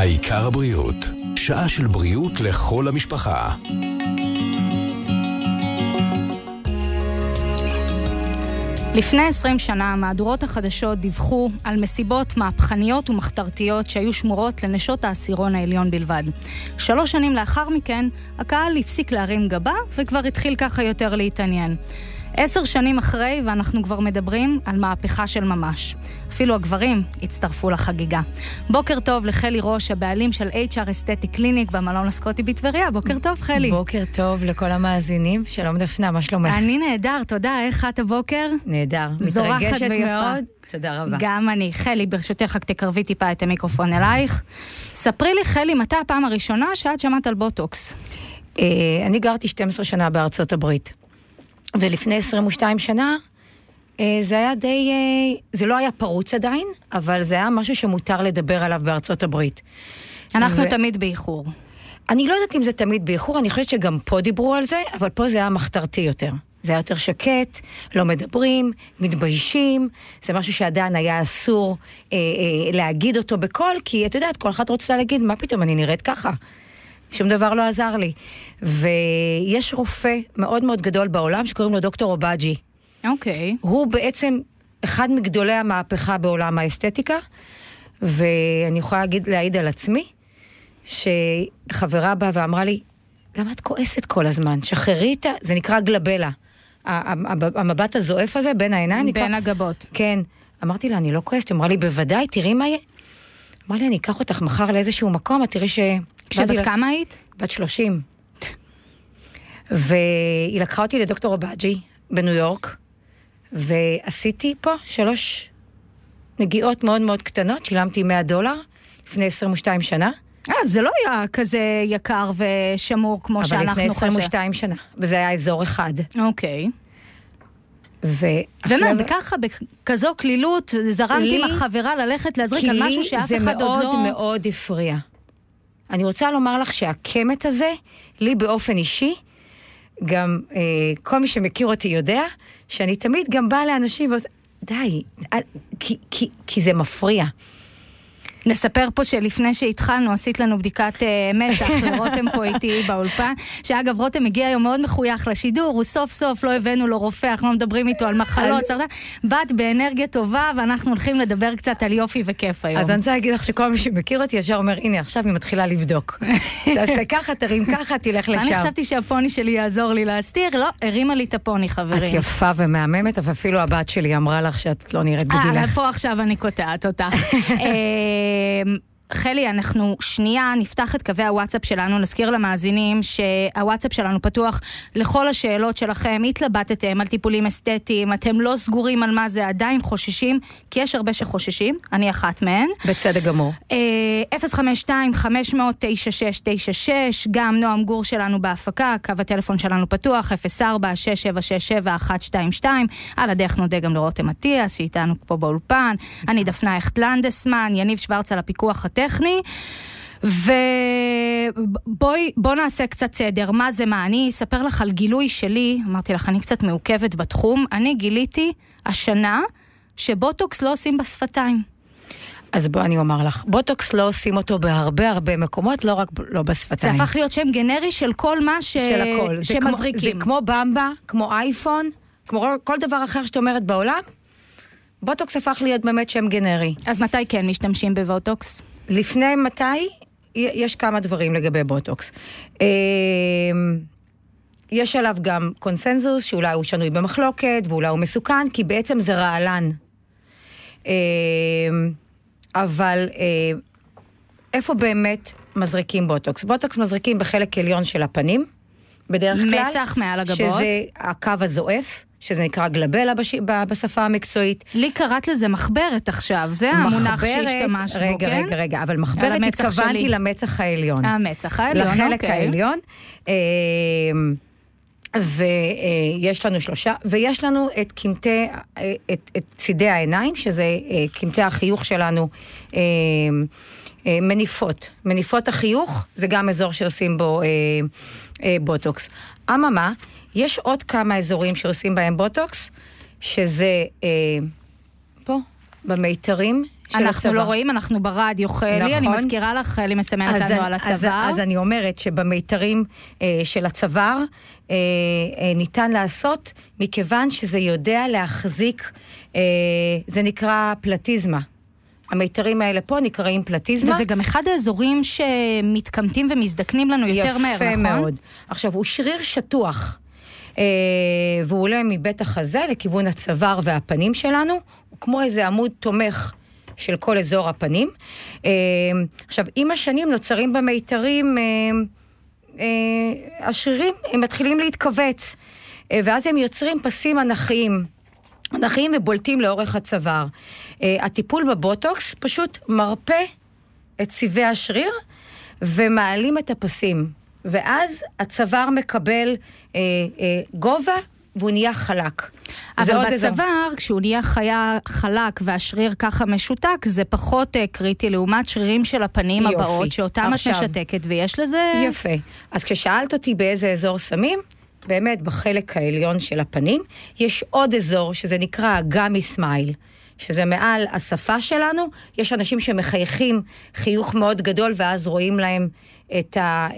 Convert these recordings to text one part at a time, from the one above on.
העיקר הבריאות, שעה של בריאות לכל המשפחה. לפני 20 שנה מהדורות החדשות דיווחו על מסיבות מהפכניות ומחתרתיות שהיו שמורות לנשות העשירון העליון בלבד. שלוש שנים לאחר מכן, הקהל הפסיק להרים גבה וכבר התחיל ככה יותר להתעניין. עשר שנים אחרי, ואנחנו כבר מדברים על מהפכה של ממש. אפילו הגברים הצטרפו לחגיגה. בוקר טוב לחלי ראש, הבעלים של HR אסתטי קליניק במלון הסקוטי בטבריה. בוקר טוב, חלי. בוקר טוב לכל המאזינים. שלום דפנה, מה שלומך? אני נהדר, תודה. איך את הבוקר? נהדר. מתרגשת. מאוד. תודה רבה. גם אני. חלי, ברשותך, רק תקרבי טיפה את המיקרופון אלייך. ספרי לי, חלי, מתי הפעם הראשונה שאת שמעת על בוטוקס? אה, אני גרתי 12 שנה בארצות הברית, ולפני 22 שנה אה, זה היה די, אה, זה לא היה פרוץ עדיין, אבל זה היה משהו שמותר לדבר עליו בארצות הברית. אנחנו ו- תמיד באיחור. אני לא יודעת אם זה תמיד באיחור, אני חושבת שגם פה דיברו על זה, אבל פה זה היה מחתרתי יותר. זה היה יותר שקט, לא מדברים, מתביישים, זה משהו שעדיין היה אסור אה, אה, להגיד אותו בקול, כי את יודעת, כל אחת רוצה להגיד, מה פתאום, אני נראית ככה. שום דבר לא עזר לי. ויש רופא מאוד מאוד גדול בעולם שקוראים לו דוקטור אובג'י. אוקיי. הוא בעצם אחד מגדולי המהפכה בעולם האסתטיקה, ואני יכולה להגיד, להעיד על עצמי, שחברה באה ואמרה לי, למה את כועסת כל הזמן? שחררי את ה... זה נקרא גלבלה. המבט הזועף הזה בין העיניים נקרא... בין הגבות. כן. אמרתי לה, אני לא כועסת. היא אמרה לי, בוודאי, תראי מה יהיה. אמרה לי, אני אקח אותך מחר לאיזשהו מקום, את תראי ש... כשבת כמה היית? בת 30. והיא לקחה אותי לדוקטור אובג'י בניו יורק, ועשיתי פה שלוש נגיעות מאוד מאוד קטנות, שילמתי 100 דולר לפני 22 שנה, אה, זה לא היה כזה יקר ושמור כמו אבל לפני שאנחנו חושבים. 22 שנה, וזה היה אזור אחד. אוקיי. והפלא- ומה, וככה, בכזו קלילות, זרמת לי- עם החברה ללכת להזריק כי על לי משהו שאף זה אחד עוד מאוד לא... מאוד הפריע. אני רוצה לומר לך שהקמט הזה, לי באופן אישי, גם אה, כל מי שמכיר אותי יודע, שאני תמיד גם באה לאנשים ועושה, די, אל, כי, כי, כי זה מפריע. נספר פה שלפני שהתחלנו עשית לנו בדיקת אה, מצח לרותם פה איתי באולפן, שאגב רותם הגיע היום מאוד מחוייך לשידור, הוא סוף סוף לא הבאנו לו רופא, אנחנו לא מדברים איתו על מחלות, סרטן, באת באנרגיה טובה ואנחנו הולכים לדבר קצת על יופי וכיף היום. אז אני רוצה להגיד לך שכל מי שמכיר אותי ישר אומר, הנה, עכשיו היא מתחילה לבדוק. תעשה ככה, תרים ככה, תלך לשם. אני חשבתי שהפוני שלי יעזור לי להסתיר, לא, הרימה לי את הפוני את חברים. יפה ומהממת, אבל אפילו הבת שלי אמרה לך שאת לא נראית אה, בגילך. פה עכשיו אני קוטעת אותך. אה, חלי, אנחנו שנייה נפתח את קווי הוואטסאפ שלנו, נזכיר למאזינים שהוואטסאפ שלנו פתוח לכל השאלות שלכם, התלבטתם על טיפולים אסתטיים, אתם לא סגורים על מה זה, עדיין חוששים, כי יש הרבה שחוששים, אני אחת מהן. בצדק גמור. אה, 052-500-9696, גם נועם גור שלנו בהפקה, קו הטלפון שלנו פתוח, 04-6767-122, על הדרך נודה גם לרותם אטיאס, שאיתנו פה באולפן, אני דפנה הכט לנדסמן, יניב שוורץ על הפיקוח הטכני. ובואי, בוא נעשה קצת סדר, מה זה מה, אני אספר לך על גילוי שלי, אמרתי לך, אני קצת מעוכבת בתחום, אני גיליתי השנה שבוטוקס לא עושים בשפתיים. אז בוא אני אומר לך, בוטוקס לא עושים אותו בהרבה הרבה מקומות, לא רק לא זה בשפתיים. הפך להיות שם גנרי של כל מה ש... של הכל. זה כמו- שמזריקים. זה כמו במבה, כמו אייפון, כמו כל דבר אחר שאת אומרת בעולם, בוטוקס הפך להיות באמת שם גנרי. אז מתי כן משתמשים בבוטוקס? לפני מתי? יש כמה דברים לגבי בוטוקס. אמ, יש עליו גם קונסנזוס, שאולי הוא שנוי במחלוקת, ואולי הוא מסוכן, כי בעצם זה רעלן. אמ, אבל אה, איפה באמת מזריקים בוטוקס? בוטוקס מזריקים בחלק עליון של הפנים, בדרך כלל. מצח מעל הגבות. שזה הקו הזועף, שזה נקרא גלבלה בש... בשפה המקצועית. לי קראת לזה מחברת עכשיו, זה המונח מחברת- שהשתמשת בו, רגע, כן? רגע, רגע, אבל מחברת התכוונתי. למצח העליון. המצח העליון, לחלק אוקיי. העליון. אה, ויש לנו שלושה, ויש לנו את קמטי, אה, את, את צידי העיניים, שזה אה, קמטי החיוך שלנו, אה, אה, מניפות. מניפות החיוך זה גם אזור שעושים בו אה, אה, בוטוקס. אממה, יש עוד כמה אזורים שעושים בהם בוטוקס, שזה אה, פה, במיתרים של אנחנו הצוואר. לא רואים, אנחנו ברדיו, חלי. אני נכון. מזכירה לך, חלי מסמנת אז לנו אני- על אז, הצוואר. אז אני אומרת שבמיתרים אה, של הצוואר אה, אה, ניתן לעשות, מכיוון שזה יודע להחזיק, אה, זה נקרא פלטיזמה. המיתרים האלה פה נקראים פלטיזמה. וזה גם אחד האזורים שמתקמטים ומזדקנים לנו יותר מהר, נכון? יפה מאוד. עכשיו, הוא שריר שטוח, והוא עולה מבית החזה לכיוון הצוואר והפנים שלנו, הוא כמו איזה עמוד תומך של כל אזור הפנים. אה, עכשיו, עם השנים נוצרים במיתרים, אה, אה, השרירים, הם מתחילים להתכווץ, אה, ואז הם יוצרים פסים אנכיים. אנכיים ובולטים לאורך הצוואר. אה, הטיפול בבוטוקס פשוט מרפה את צבעי השריר ומעלים את הפסים. ואז הצוואר מקבל אה, אה, גובה והוא נהיה חלק. אבל בצוואר, כשהוא נהיה חיה חלק והשריר ככה משותק, זה פחות אה, קריטי לעומת שרירים של הפנים יופי. הבאות, שאותם את עכשיו. משתקת, ויש לזה... יפה. אז כששאלת אותי באיזה אזור שמים, באמת בחלק העליון של הפנים, יש עוד אזור שזה נקרא הגמי סמייל. שזה מעל השפה שלנו, יש אנשים שמחייכים חיוך מאוד גדול, ואז רואים להם את. אה,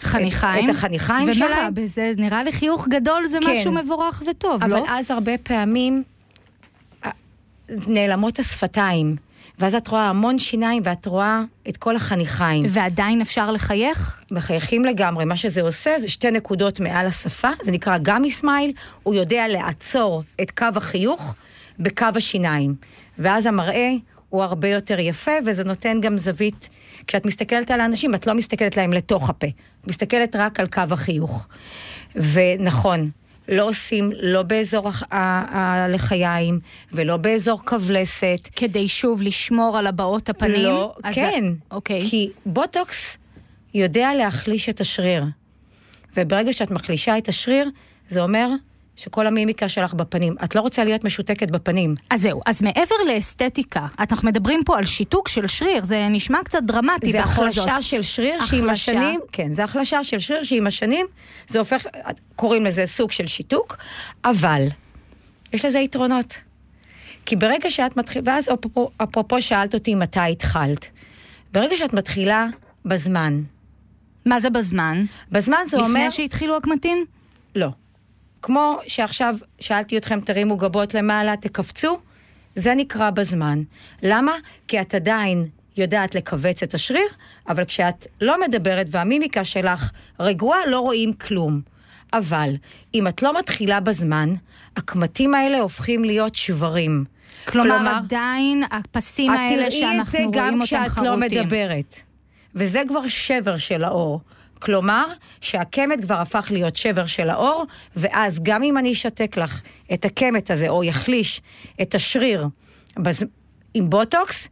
חניכיים? את, את החניכיים ומה שלהם. רע בזה? נראה לי חיוך גדול זה כן. משהו מבורך וטוב, אבל לא? אז הרבה פעמים אה, נעלמות השפתיים, ואז את רואה המון שיניים ואת רואה את כל החניכיים. ועדיין אפשר לחייך? מחייכים לגמרי, מה שזה עושה זה שתי נקודות מעל השפה, זה נקרא גמי סמייל, הוא יודע לעצור את קו החיוך בקו השיניים. ואז המראה הוא הרבה יותר יפה, וזה נותן גם זווית. כשאת מסתכלת על האנשים, את לא מסתכלת להם לתוך הפה, את מסתכלת רק על קו החיוך. ונכון, לא עושים לא באזור הלחיים ולא באזור כבלסת. כדי שוב לשמור על הבעות הפנים? לא, כן. אוקיי. כי בוטוקס יודע להחליש את השריר. וברגע שאת מחלישה את השריר, זה אומר שכל המימיקה שלך בפנים. את לא רוצה להיות משותקת בפנים. אז זהו, אז מעבר לאסתטיקה, אנחנו מדברים פה על שיתוק של שריר, זה נשמע קצת דרמטי זה בכל זאת. החלשה של שריר שעם החלשה. השנים, כן, זה החלשה של שריר שעם השנים, זה הופך, קוראים לזה סוג של שיתוק, אבל יש לזה יתרונות. כי ברגע שאת מתחילה, ואז אפרופו, אפרופו שאלת אותי מתי התחלת. ברגע שאת מתחילה בזמן, מה זה בזמן? בזמן זה אומר... לפני שהתחילו הקמטים? לא. כמו שעכשיו שאלתי אתכם, תרימו גבות למעלה, תקפצו, זה נקרא בזמן. למה? כי את עדיין יודעת לכווץ את השריר, אבל כשאת לא מדברת והמימיקה שלך רגועה, לא רואים כלום. אבל אם את לא מתחילה בזמן, הקמטים האלה הופכים להיות שברים. כלומר, עדיין הפסים האלה את תראי את זה שאנחנו גם רואים אותם כשאת חרוטים. לא מדברת. וזה כבר שבר של האור. כלומר, שהקמט כבר הפך להיות שבר של האור, ואז גם אם אני אשתק לך את הקמט הזה, או יחליש את השריר בז... עם בוטוקס,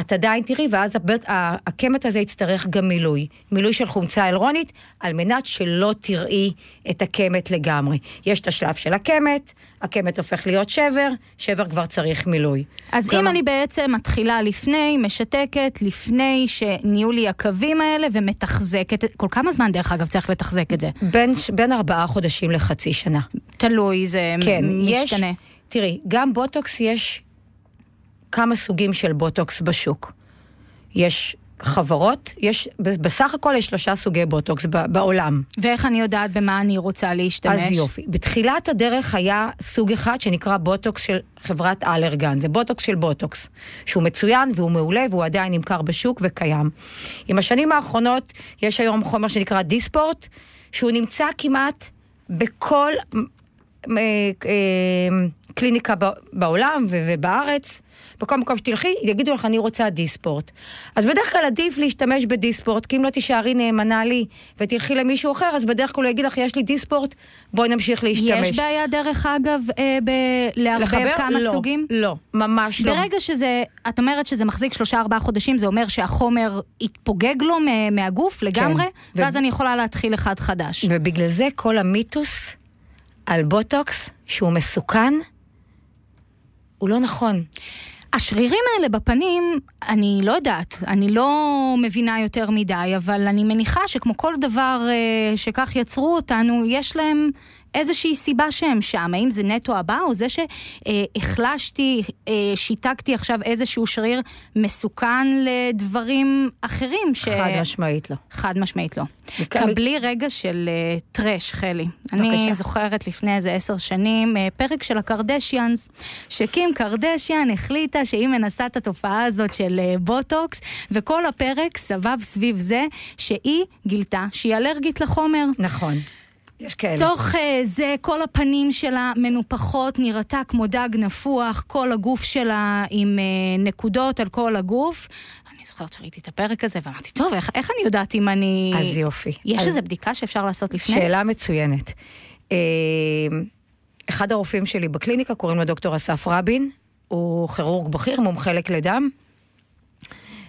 את עדיין תראי, ואז הבט... הקמט הזה יצטרך גם מילוי. מילוי של חומצה אלרונית, על מנת שלא תראי את הקמט לגמרי. יש את השלב של הקמט, הקמט הופך להיות שבר, שבר כבר צריך מילוי. אז אם כלומר- אני בעצם מתחילה לפני, משתקת, לפני שנהיו לי הקווים האלה ומתחזקת, כל כמה זמן דרך אגב צריך לתחזק את זה? בין, בין ארבעה חודשים לחצי שנה. תלוי, זה כן, יש... משתנה. תראי, גם בוטוקס יש כמה סוגים של בוטוקס בשוק. יש חברות, יש, בסך הכל יש שלושה סוגי בוטוקס בעולם. ואיך אני יודעת במה אני רוצה להשתמש? אז יופי. בתחילת הדרך היה סוג אחד שנקרא בוטוקס של חברת אלרגן. זה בוטוקס של בוטוקס, שהוא מצוין והוא מעולה והוא עדיין נמכר בשוק וקיים. עם השנים האחרונות יש היום חומר שנקרא דיספורט, שהוא נמצא כמעט בכל קליניקה ב- בעולם ו- ובארץ. בכל מקום שתלכי, יגידו לך, אני רוצה דיספורט. אז בדרך כלל עדיף להשתמש בדיספורט, כי אם לא תישארי נאמנה לי ותלכי למישהו אחר, אז בדרך כלל הוא יגיד לך, יש לי דיספורט, בואי נמשיך להשתמש. יש בעיה דרך אגב אה, ב- לערבב? כמה לא, סוגים? לא, ממש לא. ברגע שזה, את אומרת שזה מחזיק שלושה ארבעה חודשים, זה אומר שהחומר יתפוגג לו מה- מהגוף לגמרי, ו- ואז אני יכולה להתחיל אחד חדש. ובגלל זה כל המיתוס על בוטוקס, שהוא מסוכן, הוא לא נכון. השרירים האלה בפנים, אני לא יודעת, אני לא מבינה יותר מדי, אבל אני מניחה שכמו כל דבר אה, שכך יצרו אותנו, יש להם איזושהי סיבה שהם שם? האם זה נטו הבא, או זה שהחלשתי, אה, שיתקתי עכשיו איזשהו שריר מסוכן לדברים אחרים? ש... חד משמעית לא. חד משמעית לא. קבלי רגע של uh, טרש, חלי. אני. זוכרת לפני איזה עשר שנים uh, פרק של הקרדשיאנס, שקים קרדשיאן החליטה שהיא מנסה את התופעה הזאת של בוטוקס, וכל הפרק סבב סביב זה שהיא גילתה שהיא אלרגית לחומר. נכון. יש כאלה. תוך uh, זה כל הפנים שלה מנופחות, נראתה כמו דג נפוח, כל הגוף שלה עם uh, נקודות על כל הגוף. אני זוכרת שראיתי את הפרק הזה ואמרתי, טוב, איך, איך אני יודעת אם אני... אז יופי. יש אז איזו בדיקה שאפשר לעשות לפני? שאלה מצוינת. אה, אחד הרופאים שלי בקליניקה, קוראים לו דוקטור אסף רבין, הוא כירורג בכיר, מומחה לכלי דם,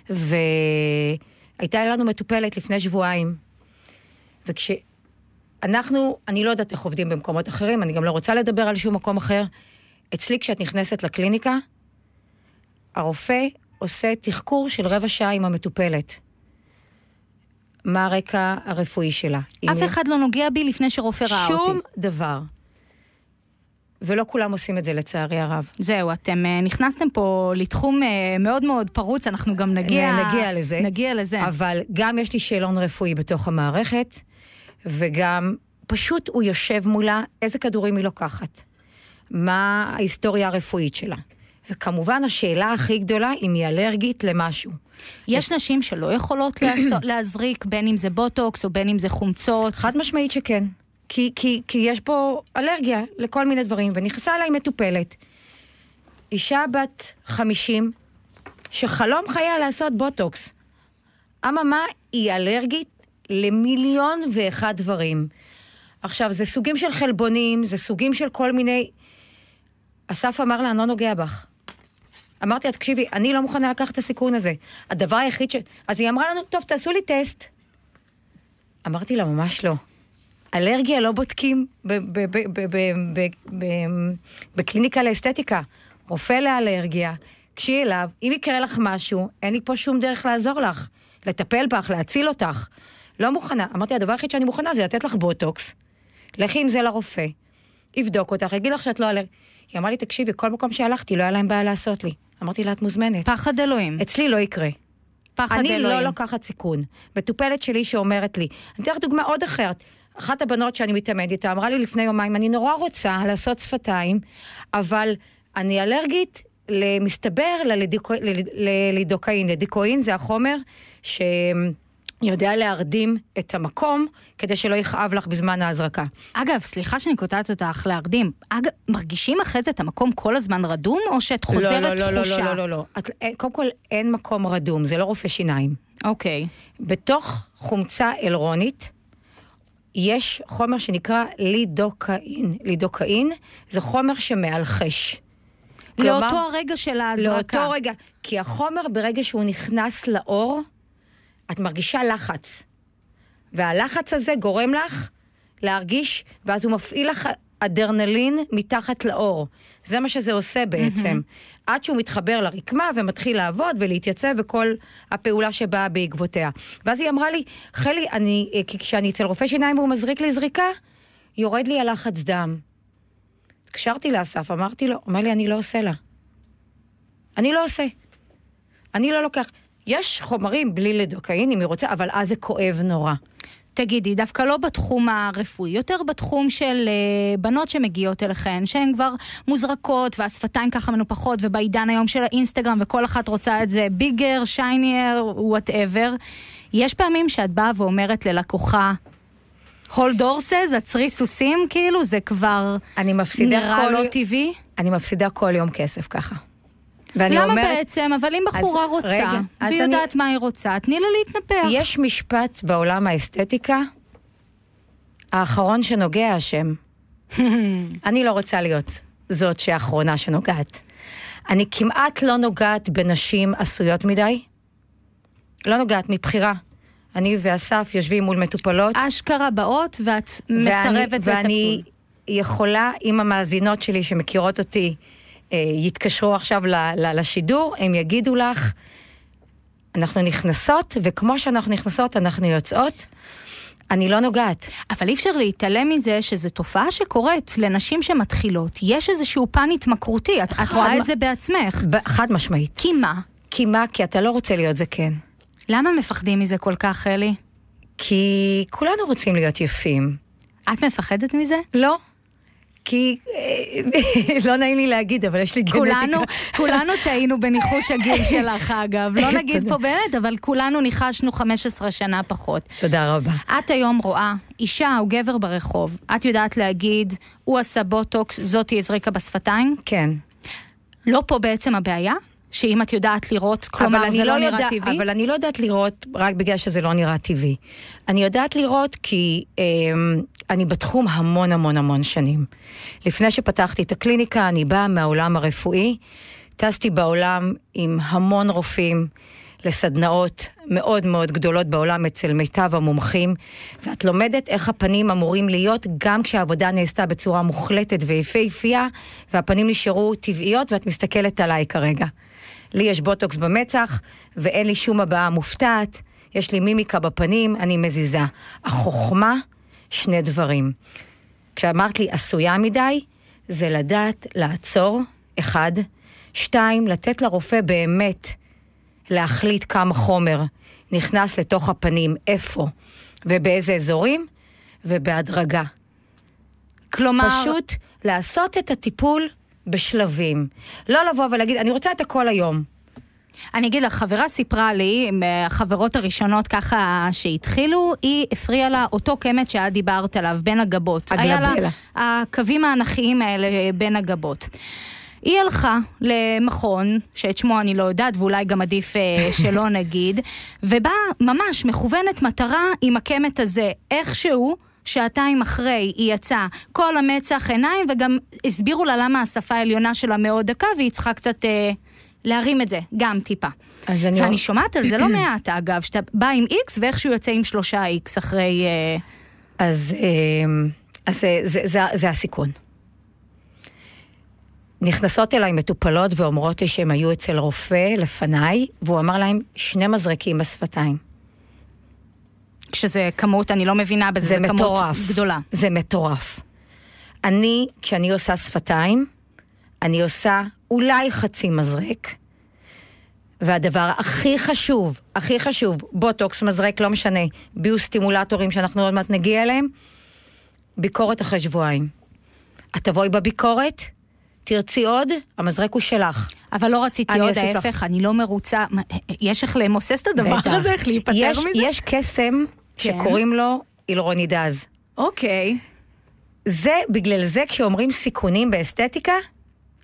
והייתה לנו מטופלת לפני שבועיים, וכשאנחנו, אני לא יודעת איך עובדים במקומות אחרים, אני גם לא רוצה לדבר על שום מקום אחר, אצלי כשאת נכנסת לקליניקה, הרופא עושה תחקור של רבע שעה עם המטופלת. מה הרקע הרפואי שלה. אף אחד לא נוגע בי לפני שרופא ראה אותי. שום דבר. ולא כולם עושים את זה לצערי הרב. זהו, אתם אה, נכנסתם פה לתחום אה, מאוד מאוד פרוץ, אנחנו גם נגיע... נגיע לזה. נגיע לזה. אבל גם יש לי שאלון רפואי בתוך המערכת, וגם פשוט הוא יושב מולה, איזה כדורים היא לוקחת, מה ההיסטוריה הרפואית שלה. וכמובן השאלה הכי גדולה, אם היא אלרגית למשהו. יש נשים שלא יכולות להזריק, בין אם זה בוטוקס או בין אם זה חומצות. חד משמעית שכן. כי, כי, כי יש פה אלרגיה לכל מיני דברים, ונכנסה אליי מטופלת, אישה בת 50, שחלום חייה לעשות בוטוקס. אממה, היא אלרגית למיליון ואחד דברים. עכשיו, זה סוגים של חלבונים, זה סוגים של כל מיני... אסף אמר לה, אני לא נוגע בך. אמרתי לה, תקשיבי, אני לא מוכנה לקחת את הסיכון הזה. הדבר היחיד ש... אז היא אמרה לנו, טוב, תעשו לי טסט. אמרתי לה, ממש לא. אלרגיה לא בודקים בקליניקה לאסתטיקה. רופא לאלרגיה, גשי אליו, אם יקרה לך משהו, אין לי פה שום דרך לעזור לך. לטפל בך, להציל אותך. לא מוכנה. אמרתי, הדבר היחיד שאני מוכנה זה לתת לך בוטוקס. לכי עם זה לרופא, יבדוק אותך, יגיד לך שאת לא אלרגית. היא אמרה לי, תקשיבי, כל מקום שהלכתי, לא היה להם בעיה לעשות לי. אמרתי לה, את מוזמנת. פחד אלוהים. אצלי לא יקרה. פחד אני אלוהים. לא לוקחת סיכון. מטופלת שלי שאומרת לי, אני אתן לך דוגמה עוד אחרת. אחת הבנות שאני מתעמדת איתה אמרה לי לפני יומיים, אני נורא רוצה לעשות שפתיים, אבל אני אלרגית, מסתבר, ללידוקא- לליד- ללידוקאין. לידוקאין זה החומר שיודע להרדים את המקום כדי שלא יכאב לך בזמן ההזרקה. אגב, סליחה שאני קוטעת אותך להרדים. אגב, מרגישים אחרי זה את המקום כל הזמן רדום, או שאת חוזרת לא, לא, לא, תחושה? לא, לא, לא, לא. את, אין- קודם כל, אין מקום רדום, זה לא רופא שיניים. אוקיי. בתוך חומצה אלרונית יש חומר שנקרא לידוקאין. לידוקאין זה חומר שמאלחש. כלומר, לאותו הרגע של ההזרקה. לאותו רגע. כי החומר, ברגע שהוא נכנס לאור, את מרגישה לחץ. והלחץ הזה גורם לך להרגיש, ואז הוא מפעיל לך אדרנלין מתחת לאור. זה מה שזה עושה בעצם. עד שהוא מתחבר לרקמה ומתחיל לעבוד ולהתייצב וכל הפעולה שבאה בעקבותיה. ואז היא אמרה לי, חלי, אני, אה, כי כשאני אצל רופא שיניים והוא מזריק לי זריקה, יורד לי הלחץ דם. התקשרתי לאסף, אמרתי לו, אומר לי, אני לא עושה לה. אני לא עושה. אני לא לוקח. יש חומרים בלי לידוקאין, אם היא רוצה, אבל אז זה כואב נורא. תגידי, דווקא לא בתחום הרפואי, יותר בתחום של uh, בנות שמגיעות אליכן, שהן כבר מוזרקות והשפתיים ככה מנופחות, ובעידן היום של האינסטגרם וכל אחת רוצה את זה bigger, shinier, whatever. יש פעמים שאת באה ואומרת ללקוחה, הולד הורסס, עצרי סוסים, כאילו, זה כבר אני מפסידה נראה כל... לא טבעי. אני מפסידה כל יום כסף ככה. ואני למה אומרת, בעצם? אבל אם בחורה אז רוצה, רגע, והיא אני- יודעת מה היא רוצה, תני לה להתנפח. יש משפט בעולם האסתטיקה, האחרון שנוגע אשם. אני לא רוצה להיות זאת שהאחרונה שנוגעת. אני כמעט לא נוגעת בנשים עשויות מדי. לא נוגעת מבחירה. אני ואסף יושבים מול מטופלות. אשכרה באות ואת ואני- מסרבת ואני לטפול. יכולה, אם המאזינות שלי שמכירות אותי יתקשרו עכשיו לשידור, הם יגידו לך, אנחנו נכנסות, וכמו שאנחנו נכנסות, אנחנו יוצאות. אני לא נוגעת. אבל אי אפשר להתעלם מזה שזו תופעה שקורית לנשים שמתחילות. יש איזשהו פן התמכרותי, את, את רואה את זה בעצמך. חד משמעית. כי מה? כי מה? כי אתה לא רוצה להיות זקן. למה מפחדים מזה כל כך, אלי? כי כולנו רוצים להיות יפים. את מפחדת מזה? לא. כי, אה, לא נעים לי להגיד, אבל יש לי גנטיקה. כולנו, כולנו טעינו בניחוש הגיל שלך, אגב. לא נגיד. פה באמת, אבל כולנו ניחשנו 15 שנה פחות. תודה רבה. את היום רואה אישה או גבר ברחוב, את יודעת להגיד, הוא עשה בוטוקס, זאתי הזריקה בשפתיים? כן. לא פה בעצם הבעיה? שאם את יודעת לראות, כלומר זה לא יודע- נראה טבעי? אבל אני לא יודעת לראות רק בגלל שזה לא נראה טבעי. אני יודעת לראות כי אה, אני בתחום המון המון המון שנים. לפני שפתחתי את הקליניקה, אני באה מהעולם הרפואי. טסתי בעולם עם המון רופאים לסדנאות מאוד מאוד גדולות בעולם אצל מיטב המומחים, ואת לומדת איך הפנים אמורים להיות גם כשהעבודה נעשתה בצורה מוחלטת ויפהפייה, והפנים נשארו טבעיות, ואת מסתכלת עליי כרגע. לי יש בוטוקס במצח, ואין לי שום הבעה מופתעת, יש לי מימיקה בפנים, אני מזיזה. החוכמה, שני דברים. כשאמרת לי עשויה מדי, זה לדעת לעצור, אחד. שתיים, לתת לרופא באמת להחליט כמה חומר נכנס לתוך הפנים, איפה ובאיזה אזורים, ובהדרגה. כלומר, פשוט לעשות את הטיפול בשלבים. לא לבוא ולהגיד, אני רוצה את הכל היום. אני אגיד לך, חברה סיפרה לי, מהחברות הראשונות ככה שהתחילו, היא הפריעה לה אותו קמט שאת דיברת עליו, בין הגבות. היה לה הגלבלה. הקווים האנכיים האלה בין הגבות. היא הלכה למכון, שאת שמו אני לא יודעת, ואולי גם עדיף אה, שלא נגיד, ובאה ממש מכוונת מטרה עם הקמט הזה, איכשהו. שעתיים אחרי היא יצאה כל המצח עיניים וגם הסבירו לה למה השפה העליונה שלה מאוד דקה והיא צריכה קצת אה, להרים את זה, גם טיפה. אז אני... ואני שומעת על זה לא מעט אגב, שאתה בא עם איקס ואיכשהו יוצא עם שלושה איקס אחרי... אה, אז, אה, אז זה, זה, זה, זה הסיכון. נכנסות אליי מטופלות ואומרות לי שהם היו אצל רופא לפניי, והוא אמר להם שני מזרקים בשפתיים. כשזה כמות, אני לא מבינה בזה, זה זה כמות מטורף. גדולה. זה מטורף. אני, כשאני עושה שפתיים, אני עושה אולי חצי מזרק, והדבר הכי חשוב, הכי חשוב, בוטוקס, מזרק, לא משנה, ביוסטימולטורים שאנחנו עוד מעט נגיע אליהם, ביקורת אחרי שבועיים. את תבואי בביקורת, תרצי עוד, המזרק הוא שלך. אבל לא רציתי עוד אוסיף לך. ההפך, אני לא מרוצה. יש איך למוסס את הדבר בטח. הזה, איך להיפטר יש, מזה? יש קסם כן. שקוראים לו אילרונידז. אוקיי. זה, בגלל זה כשאומרים סיכונים באסתטיקה,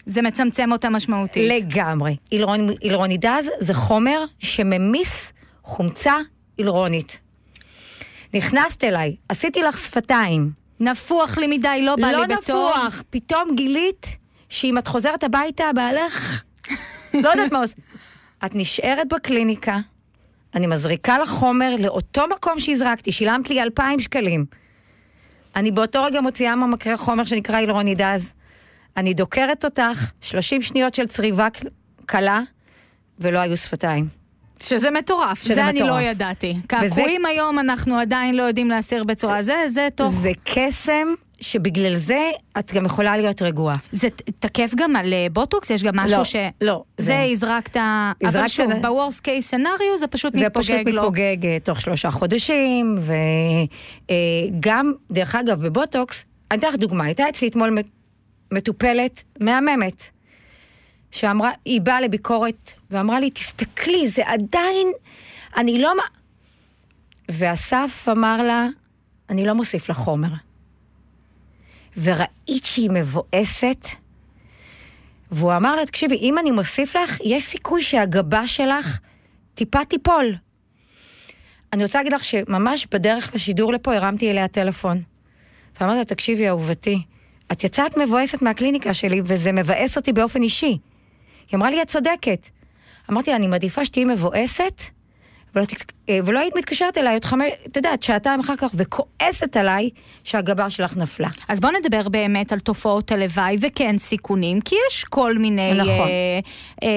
זה מצמצם אותה משמעותית. לגמרי. אילרון, אילרונידז זה חומר שממיס חומצה אילרונית. נכנסת אליי, עשיתי לך שפתיים. נפוח לי מדי, לא בא לא לי בטוב. נפוח, פתאום גילית שאם את חוזרת הביתה, בעלך, לא יודעת מה עושה. את נשארת בקליניקה, אני מזריקה לך חומר לאותו מקום שהזרקתי, שילמת לי 2,000 שקלים. אני באותו רגע מוציאה מהמקרר חומר שנקרא אילרונידז. אני דוקרת אותך, 30 שניות של צריבה קלה, ולא היו שפתיים. שזה מטורף, שזה זה אני מטורף. לא ידעתי. וזה- קעקועים היום אנחנו עדיין לא יודעים להסיר בצורה זה, זה תוך... זה קסם שבגלל זה את גם יכולה להיות רגועה. זה תקף גם על אה, בוטוקס? יש גם משהו לא, ש... לא, זה זה- הזרקת... אבל הזרקת- שוב, ב-Worst case scenario זה פשוט זה מתפוגג פשוט לו. מתפוגג אה, תוך שלושה חודשים, וגם, דרך אגב, בבוטוקס, אני אתן לך דוגמה, הייתה אצלי אתמול מטופלת מהממת, שאמרה, היא באה לביקורת ואמרה לי, תסתכלי, זה עדיין, אני לא... מ-" ואסף אמר לה, אני לא מוסיף לה חומר. וראית שהיא מבואסת, והוא אמר לה, תקשיבי, אם אני מוסיף לך, יש סיכוי שהגבה שלך טיפה תיפול. אני רוצה להגיד לך שממש בדרך לשידור לפה הרמתי אליה טלפון. ואמרתי לה, תקשיבי, אהובתי, את יצאת מבואסת מהקליניקה שלי, וזה מבאס אותי באופן אישי. היא אמרה לי, את צודקת. אמרתי לה, אני מעדיפה שתהיי מבואסת, ולא, תק- אה, ולא היית מתקשרת אליי עוד חמש, את יודעת, שעתיים אחר כך, וכועסת עליי שהגבה שלך נפלה. אז בוא נדבר באמת על תופעות הלוואי וכן סיכונים, כי יש כל מיני... נכון. אה, אה,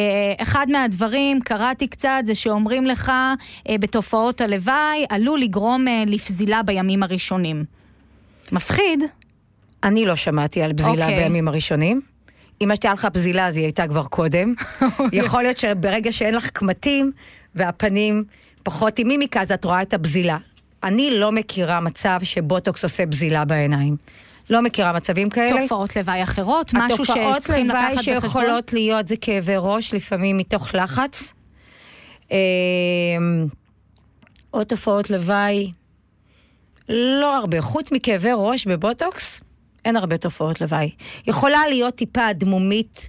אחד מהדברים, קראתי קצת, זה שאומרים לך אה, בתופעות הלוואי, עלול לגרום אה, לפזילה בימים הראשונים. מפחיד. אני לא שמעתי על בזילה אוקיי. בימים הראשונים. אם הייתה לך בזילה אז היא הייתה כבר קודם. יכול להיות שברגע שאין לך קמטים והפנים פחות עם מימיקה אז את רואה את הבזילה. אני לא מכירה מצב שבוטוקס עושה בזילה בעיניים. לא מכירה מצבים כאלה. תופעות לוואי אחרות, משהו התופעות שצריכים לוואי לקחת בחשבון. שיכולות להיות זה כאבי ראש, לפעמים מתוך לחץ. אמ, עוד תופעות לוואי, לא הרבה. חוץ מכאבי ראש בבוטוקס, אין הרבה תופעות לוואי. יכולה להיות טיפה אדמומית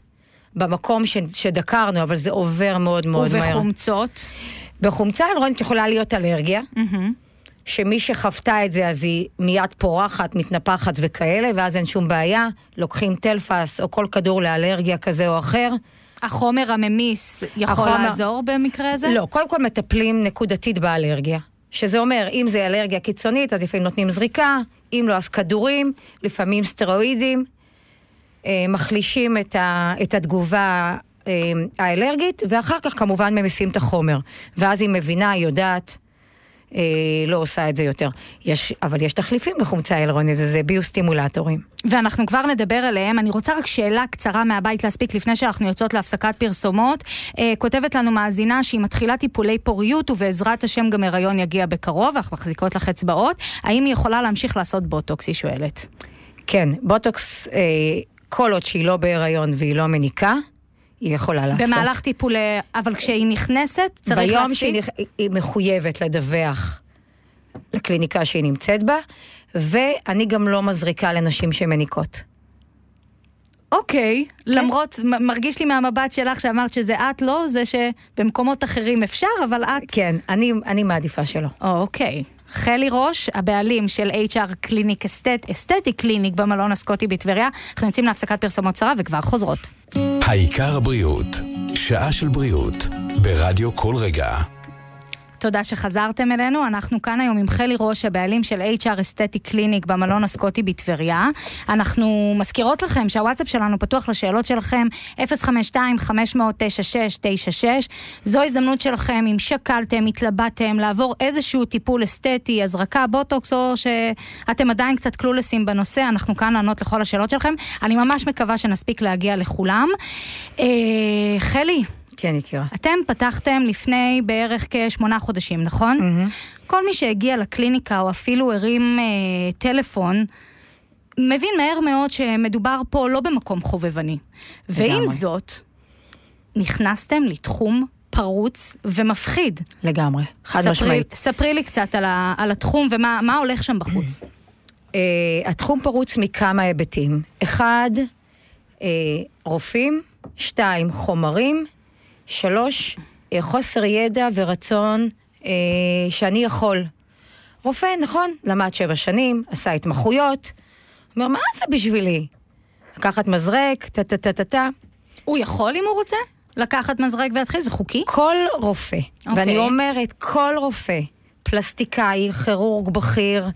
במקום ש, שדקרנו, אבל זה עובר מאוד מאוד מהר. ובחומצות. בחומצה אלרונית יכולה להיות אלרגיה. מהמם. שמי שחוותה את זה אז היא מיד פורחת, מתנפחת וכאלה, ואז אין שום בעיה, לוקחים טלפס או כל כדור לאלרגיה כזה או אחר. החומר הממיס יכול החומר- לעזור במקרה הזה? לא, קודם כל מטפלים נקודתית באלרגיה. שזה אומר, אם זה אלרגיה קיצונית, אז לפעמים נותנים זריקה, אם לא, אז כדורים, לפעמים סטרואידים, אה, מחלישים את, ה, את התגובה אה, האלרגית, ואחר כך כמובן ממיסים את החומר. ואז היא מבינה, היא יודעת, אה, לא עושה את זה יותר. יש, אבל יש תחליפים לחומצה הילרונית, וזה ביוסטימולטורים. ואנחנו כבר נדבר עליהם. אני רוצה רק שאלה קצרה מהבית להספיק לפני שאנחנו יוצאות להפסקת פרסומות. אה, כותבת לנו מאזינה שהיא מתחילה טיפולי פוריות ובעזרת השם גם הריון יגיע בקרוב, אנחנו מחזיקות לך אצבעות. האם היא יכולה להמשיך לעשות בוטוקס, היא שואלת. כן, בוטוקס, אה, כל עוד שהיא לא בהיריון והיא לא מניקה, היא יכולה לעשות. במהלך טיפולי... אבל כשהיא נכנסת, צריך ביום להפסיק? שהיא נכ- היא מחויבת לדווח לקליניקה שהיא נמצאת בה, ואני גם לא מזריקה לנשים שמניקות. אוקיי, למרות, מ- מרגיש לי מהמבט שלך שאמרת שזה את לא, זה שבמקומות אחרים אפשר, אבל את... כן, אני, אני מעדיפה שלא. אוקיי. חלי ראש, הבעלים של HR קליניק אסתט, אסתטי קליניק במלון הסקוטי בטבריה. אנחנו יוצאים להפסקת פרסומות קצרה וכבר חוזרות. העיקר הבריאות, שעה של בריאות, ברדיו כל רגע. תודה שחזרתם אלינו, אנחנו כאן היום עם חלי ראש, הבעלים של HR אסתטי קליניק במלון הסקוטי בטבריה. אנחנו מזכירות לכם שהוואטסאפ שלנו פתוח לשאלות שלכם, 052-500-9696. זו הזדמנות שלכם, אם שקלתם, התלבטתם, לעבור איזשהו טיפול אסתטי, הזרקה, בוטוקס, או שאתם עדיין קצת קלולסים בנושא, אנחנו כאן לענות לכל השאלות שלכם. אני ממש מקווה שנספיק להגיע לכולם. אה, חלי, כן, יקירה. אתם פתחתם לפני בערך כשמונה חודשים, נכון? Mm-hmm. כל מי שהגיע לקליניקה או אפילו הרים אה, טלפון, מבין מהר מאוד שמדובר פה לא במקום חובבני. ועם לגמרי. זאת, נכנסתם לתחום פרוץ ומפחיד. לגמרי, חד ספרי, משמעית. ספרי לי קצת על, ה, על התחום ומה מה הולך שם בחוץ. Uh, התחום פרוץ מכמה היבטים. אחד, uh, רופאים, שתיים, חומרים, שלוש, uh, חוסר ידע ורצון uh, שאני יכול. רופא, נכון, למד שבע שנים, עשה התמחויות, אומר, מה זה בשבילי? לקחת מזרק, טה-טה-טה-טה. הוא יכול אם הוא רוצה? לקחת מזרק ולהתחיל? זה חוקי? כל רופא, אוקיי. ואני אומרת, כל רופא, פלסטיקאי, כירורג בכיר,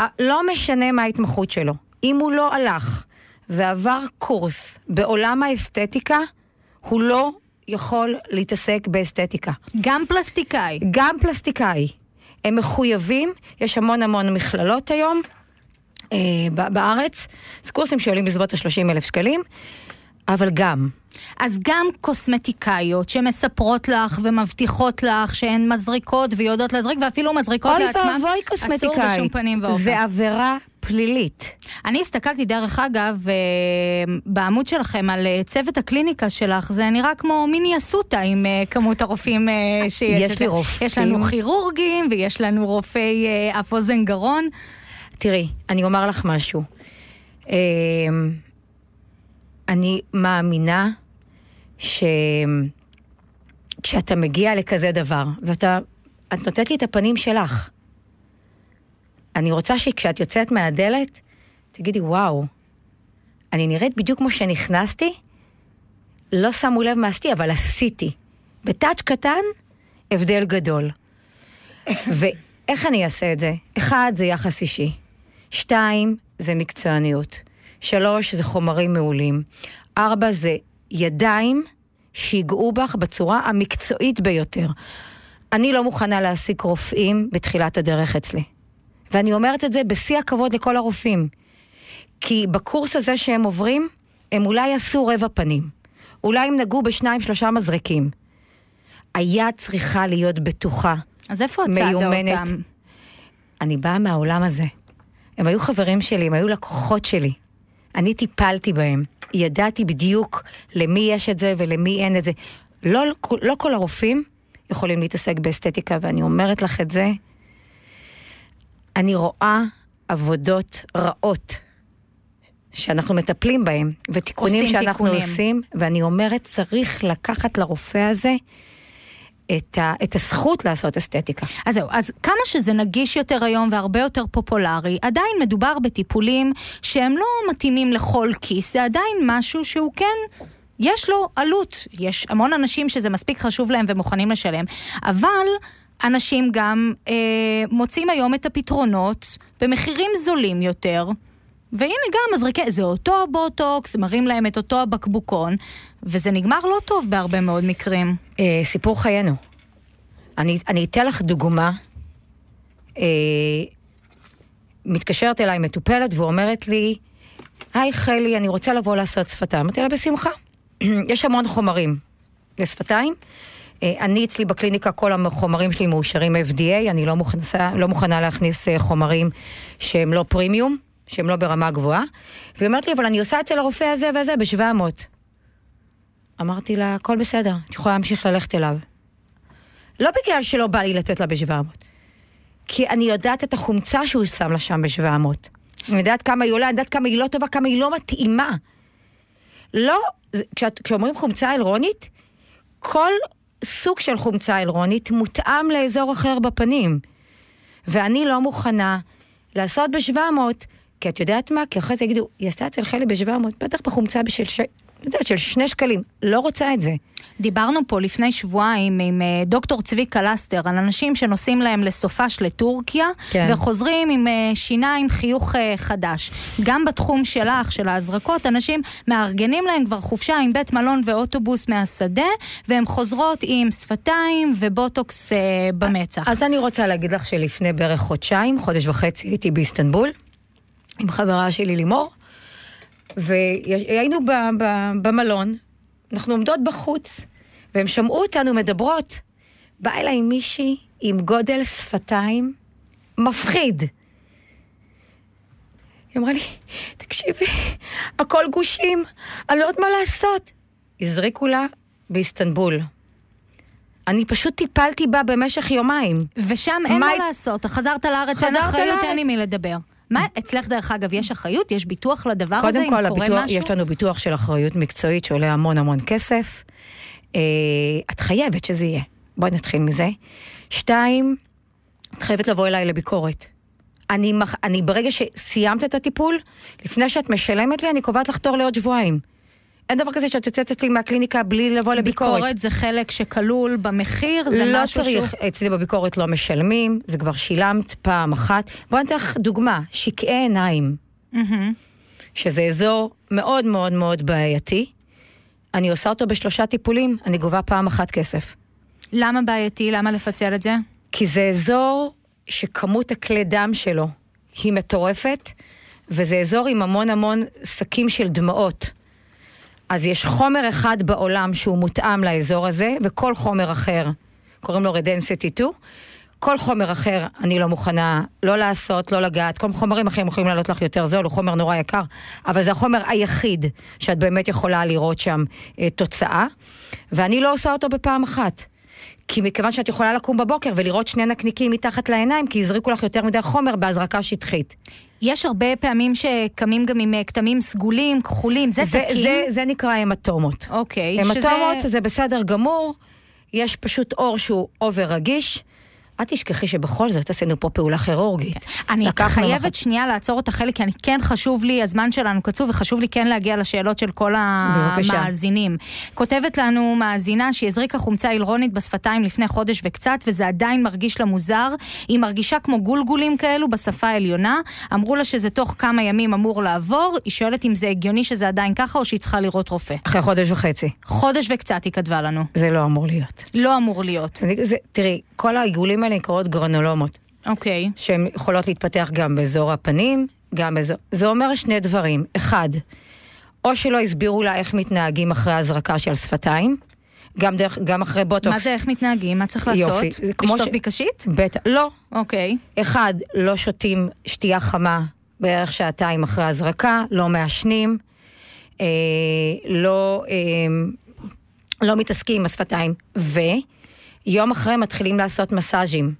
אה, לא משנה מה ההתמחות שלו, אם הוא לא הלך ועבר קורס בעולם האסתטיקה, הוא לא יכול להתעסק באסתטיקה. גם פלסטיקאי. גם פלסטיקאי. הם מחויבים, יש המון המון מכללות היום אה, בארץ, זה קורסים שעולים בסביבות ה-30 אלף שקלים, אבל גם, אז גם קוסמטיקאיות שמספרות לך ומבטיחות לך שהן מזריקות ויודעות להזריק ואפילו מזריקות לעצמן, ואבוי אסור קוסמטיקאית. בשום פנים ואופן. זה עבירה פלילית. אני הסתכלתי דרך אגב אה, בעמוד שלכם על אה, צוות הקליניקה שלך, זה נראה כמו מיני אסותא עם אה, כמות הרופאים שיש. יש לי רופאים. יש לנו כירורגים ויש לנו רופאי אף אוזן גרון. תראי, אני אומר לך משהו. אני מאמינה שכשאתה מגיע לכזה דבר, ואתה, את נותנת לי את הפנים שלך, אני רוצה שכשאת יוצאת מהדלת, תגידי, וואו, אני נראית בדיוק כמו שנכנסתי, לא שמו לב מה עשיתי, אבל עשיתי. בטאץ' קטן, הבדל גדול. ואיך אני אעשה את זה? אחד, זה יחס אישי. שתיים, זה מקצועניות. שלוש, זה חומרים מעולים. ארבע, זה ידיים שיגעו בך בצורה המקצועית ביותר. אני לא מוכנה להעסיק רופאים בתחילת הדרך אצלי. ואני אומרת את זה בשיא הכבוד לכל הרופאים. כי בקורס הזה שהם עוברים, הם אולי עשו רבע פנים. אולי הם נגעו בשניים שלושה מזרקים. היד צריכה להיות בטוחה, אז איפה מיומנת. אותם? אני באה מהעולם הזה. הם היו חברים שלי, הם היו לקוחות שלי. אני טיפלתי בהם. ידעתי בדיוק למי יש את זה ולמי אין את זה. לא, לא כל הרופאים יכולים להתעסק באסתטיקה, ואני אומרת לך את זה. אני רואה עבודות רעות שאנחנו מטפלים בהם, ותיקונים עושים שאנחנו תיקונים. עושים, ואני אומרת, צריך לקחת לרופא הזה את, ה, את הזכות לעשות אסתטיקה. אז זהו, אז כמה שזה נגיש יותר היום והרבה יותר פופולרי, עדיין מדובר בטיפולים שהם לא מתאימים לכל כיס, זה עדיין משהו שהוא כן... יש לו עלות, יש המון אנשים שזה מספיק חשוב להם ומוכנים לשלם, אבל אנשים גם אה, מוצאים היום את הפתרונות במחירים זולים יותר, והנה גם מזריקי, זה אותו בוטוקס, מראים להם את אותו הבקבוקון, וזה נגמר לא טוב בהרבה מאוד מקרים. אה, סיפור חיינו. אני, אני אתן לך דוגמה. אה, מתקשרת אליי מטופלת ואומרת לי, היי חלי, אני רוצה לבוא לעשות שפתיים. אמרתי לה, בשמחה. יש המון חומרים לשפתיים. אה, אני אצלי בקליניקה, כל החומרים שלי מאושרים FDA, אני לא מוכנה, לא מוכנה להכניס אה, חומרים שהם לא פרימיום, שהם לא ברמה גבוהה. והיא אומרת לי, אבל אני עושה אצל הרופא הזה והזה ב-700. אמרתי לה, הכל בסדר, את יכולה להמשיך ללכת אליו. לא בגלל שלא בא לי לתת לה ב-700, כי אני יודעת את החומצה שהוא שם לה שם ב-700. אני יודעת כמה היא עולה, אני יודעת כמה היא לא טובה, כמה היא לא מתאימה. לא, כשאת, כשאומרים חומצה אלרונית, כל סוג של חומצה אלרונית מותאם לאזור אחר בפנים. ואני לא מוכנה לעשות ב-700, כי את יודעת מה? כי אחרי זה יגידו, היא עשתה אצל חלי ב-700, בטח בחומצה בשל ש... יודעת, של שני שקלים. לא רוצה את זה. דיברנו פה לפני שבועיים עם אה, דוקטור צביקה לסטר על אנשים שנוסעים להם לסופש לטורקיה, כן. וחוזרים עם אה, שיניים חיוך אה, חדש. גם בתחום שלך, של ההזרקות, אנשים מארגנים להם כבר חופשה עם בית מלון ואוטובוס מהשדה, והן חוזרות עם שפתיים ובוטוקס במצח. אז אני רוצה להגיד לך שלפני בערך חודשיים, חודש וחצי, הייתי באיסטנבול, עם חברה שלי לימור, והיינו ב- ב- במלון, אנחנו עומדות בחוץ, והם שמעו אותנו מדברות. באה אליי מישהי עם גודל שפתיים מפחיד. היא אמרה לי, תקשיבי, הכל גושים, אני לא יודעת מה לעשות. הזריקו לה באיסטנבול. אני פשוט טיפלתי בה במשך יומיים. ושם אין מה לעשות, חזרת לארץ, אין אחריות. אין עם מי לדבר. מה, אצלך דרך אגב יש אחריות? יש ביטוח לדבר הזה? קודם כל, אם קורה הביטוח, משהו? יש לנו ביטוח של אחריות מקצועית שעולה המון המון כסף. אה, את חייבת שזה יהיה. בואי נתחיל מזה. שתיים, את חייבת לבוא אליי לביקורת. אני, מח- אני ברגע שסיימת את הטיפול, לפני שאת משלמת לי, אני קובעת לך תור לעוד שבועיים. אין דבר כזה שאת יוצאת אצלי מהקליניקה בלי לבוא לביקורת. ביקורת זה חלק שכלול במחיר, זה לא משהו צריך, שהוא... אצלי בביקורת לא משלמים, זה כבר שילמת פעם אחת. בואי אני אתן לך דוגמה, שקעי עיניים. שזה אזור מאוד מאוד מאוד בעייתי. אני עושה אותו בשלושה טיפולים, אני גובה פעם אחת כסף. למה בעייתי? למה לפצל את זה? כי זה אזור שכמות הכלי דם שלו היא מטורפת, וזה אזור עם המון המון שקים של דמעות. אז יש חומר אחד בעולם שהוא מותאם לאזור הזה, וכל חומר אחר, קוראים לו רדנסטי 2, כל חומר אחר אני לא מוכנה לא לעשות, לא לגעת, כל חומרים אחרים יכולים לעלות לך יותר זול, הוא חומר נורא יקר, אבל זה החומר היחיד שאת באמת יכולה לראות שם אה, תוצאה, ואני לא עושה אותו בפעם אחת. כי מכיוון שאת יכולה לקום בבוקר ולראות שני נקניקים מתחת לעיניים, כי הזריקו לך יותר מדי חומר בהזרקה שטחית. יש הרבה פעמים שקמים גם עם אה, כתמים סגולים, כחולים, זה זה, תקין? זה, זה נקרא המטומות. אוקיי, המטומות שזה... זה בסדר גמור, יש פשוט עור שהוא אובר רגיש, אל תשכחי שבכל זאת עשינו פה פעולה כירורגית. אני לקחנו חייבת שנייה לעצור אותך חלק, כי אני כן חשוב לי, הזמן שלנו קצוב, וחשוב לי כן להגיע לשאלות של כל. המאזינים. כותבת לנו מאזינה שהיא הזריקה חומצה הילרונית בשפתיים לפני חודש וקצת, וזה עדיין מרגיש לה מוזר. היא מרגישה כמו גולגולים כאלו בשפה העליונה. אמרו לה שזה תוך כמה ימים אמור לעבור. היא שואלת אם זה הגיוני שזה עדיין ככה, או שהיא צריכה לראות רופא. אחרי חודש וחצי. חודש וקצת היא כתבה לנו. זה לא אמור להיות. לא אמור להיות. זה, זה, תראי, כל העיגולים האלה נקראות גרנולומות, אוקיי. שהן יכולות להתפתח גם באזור הפנים, גם באזור... זה אומר שני דברים. אחד, או שלא הסבירו לה איך מתנהגים אחרי הזרקה של שפתיים, גם, דרך, גם אחרי בוטוקס. מה זה, איך מתנהגים? מה צריך לעשות? יופי, לשתות ש- בקשית? בטח, לא. אוקיי. אחד, לא שותים שתייה חמה בערך שעתיים אחרי הזרקה, לא מעשנים, אה, לא, אה, לא מתעסקים עם השפתיים, ויום אחרי מתחילים לעשות מסאז'ים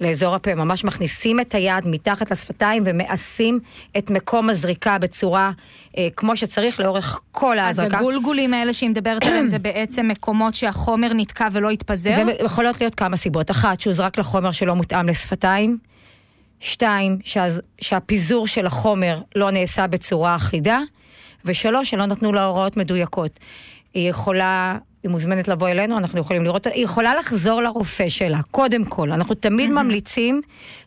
לאזור הפה, ממש מכניסים את היד מתחת לשפתיים ומאסים את מקום הזריקה בצורה אה, כמו שצריך לאורך כל אז ההזרקה. הגולגולים האלה שהיא מדברת עליהם זה בעצם מקומות שהחומר נתקע ולא התפזר? זה יכולות להיות כמה סיבות. אחת, שהוא זרק לחומר שלא מותאם לשפתיים. שתיים, שהז, שהפיזור של החומר לא נעשה בצורה אחידה. ושלוש, שלא נתנו לה הוראות מדויקות. היא יכולה, היא מוזמנת לבוא אלינו, אנחנו יכולים לראות, היא יכולה לחזור לרופא שלה, קודם כל. אנחנו תמיד ממליצים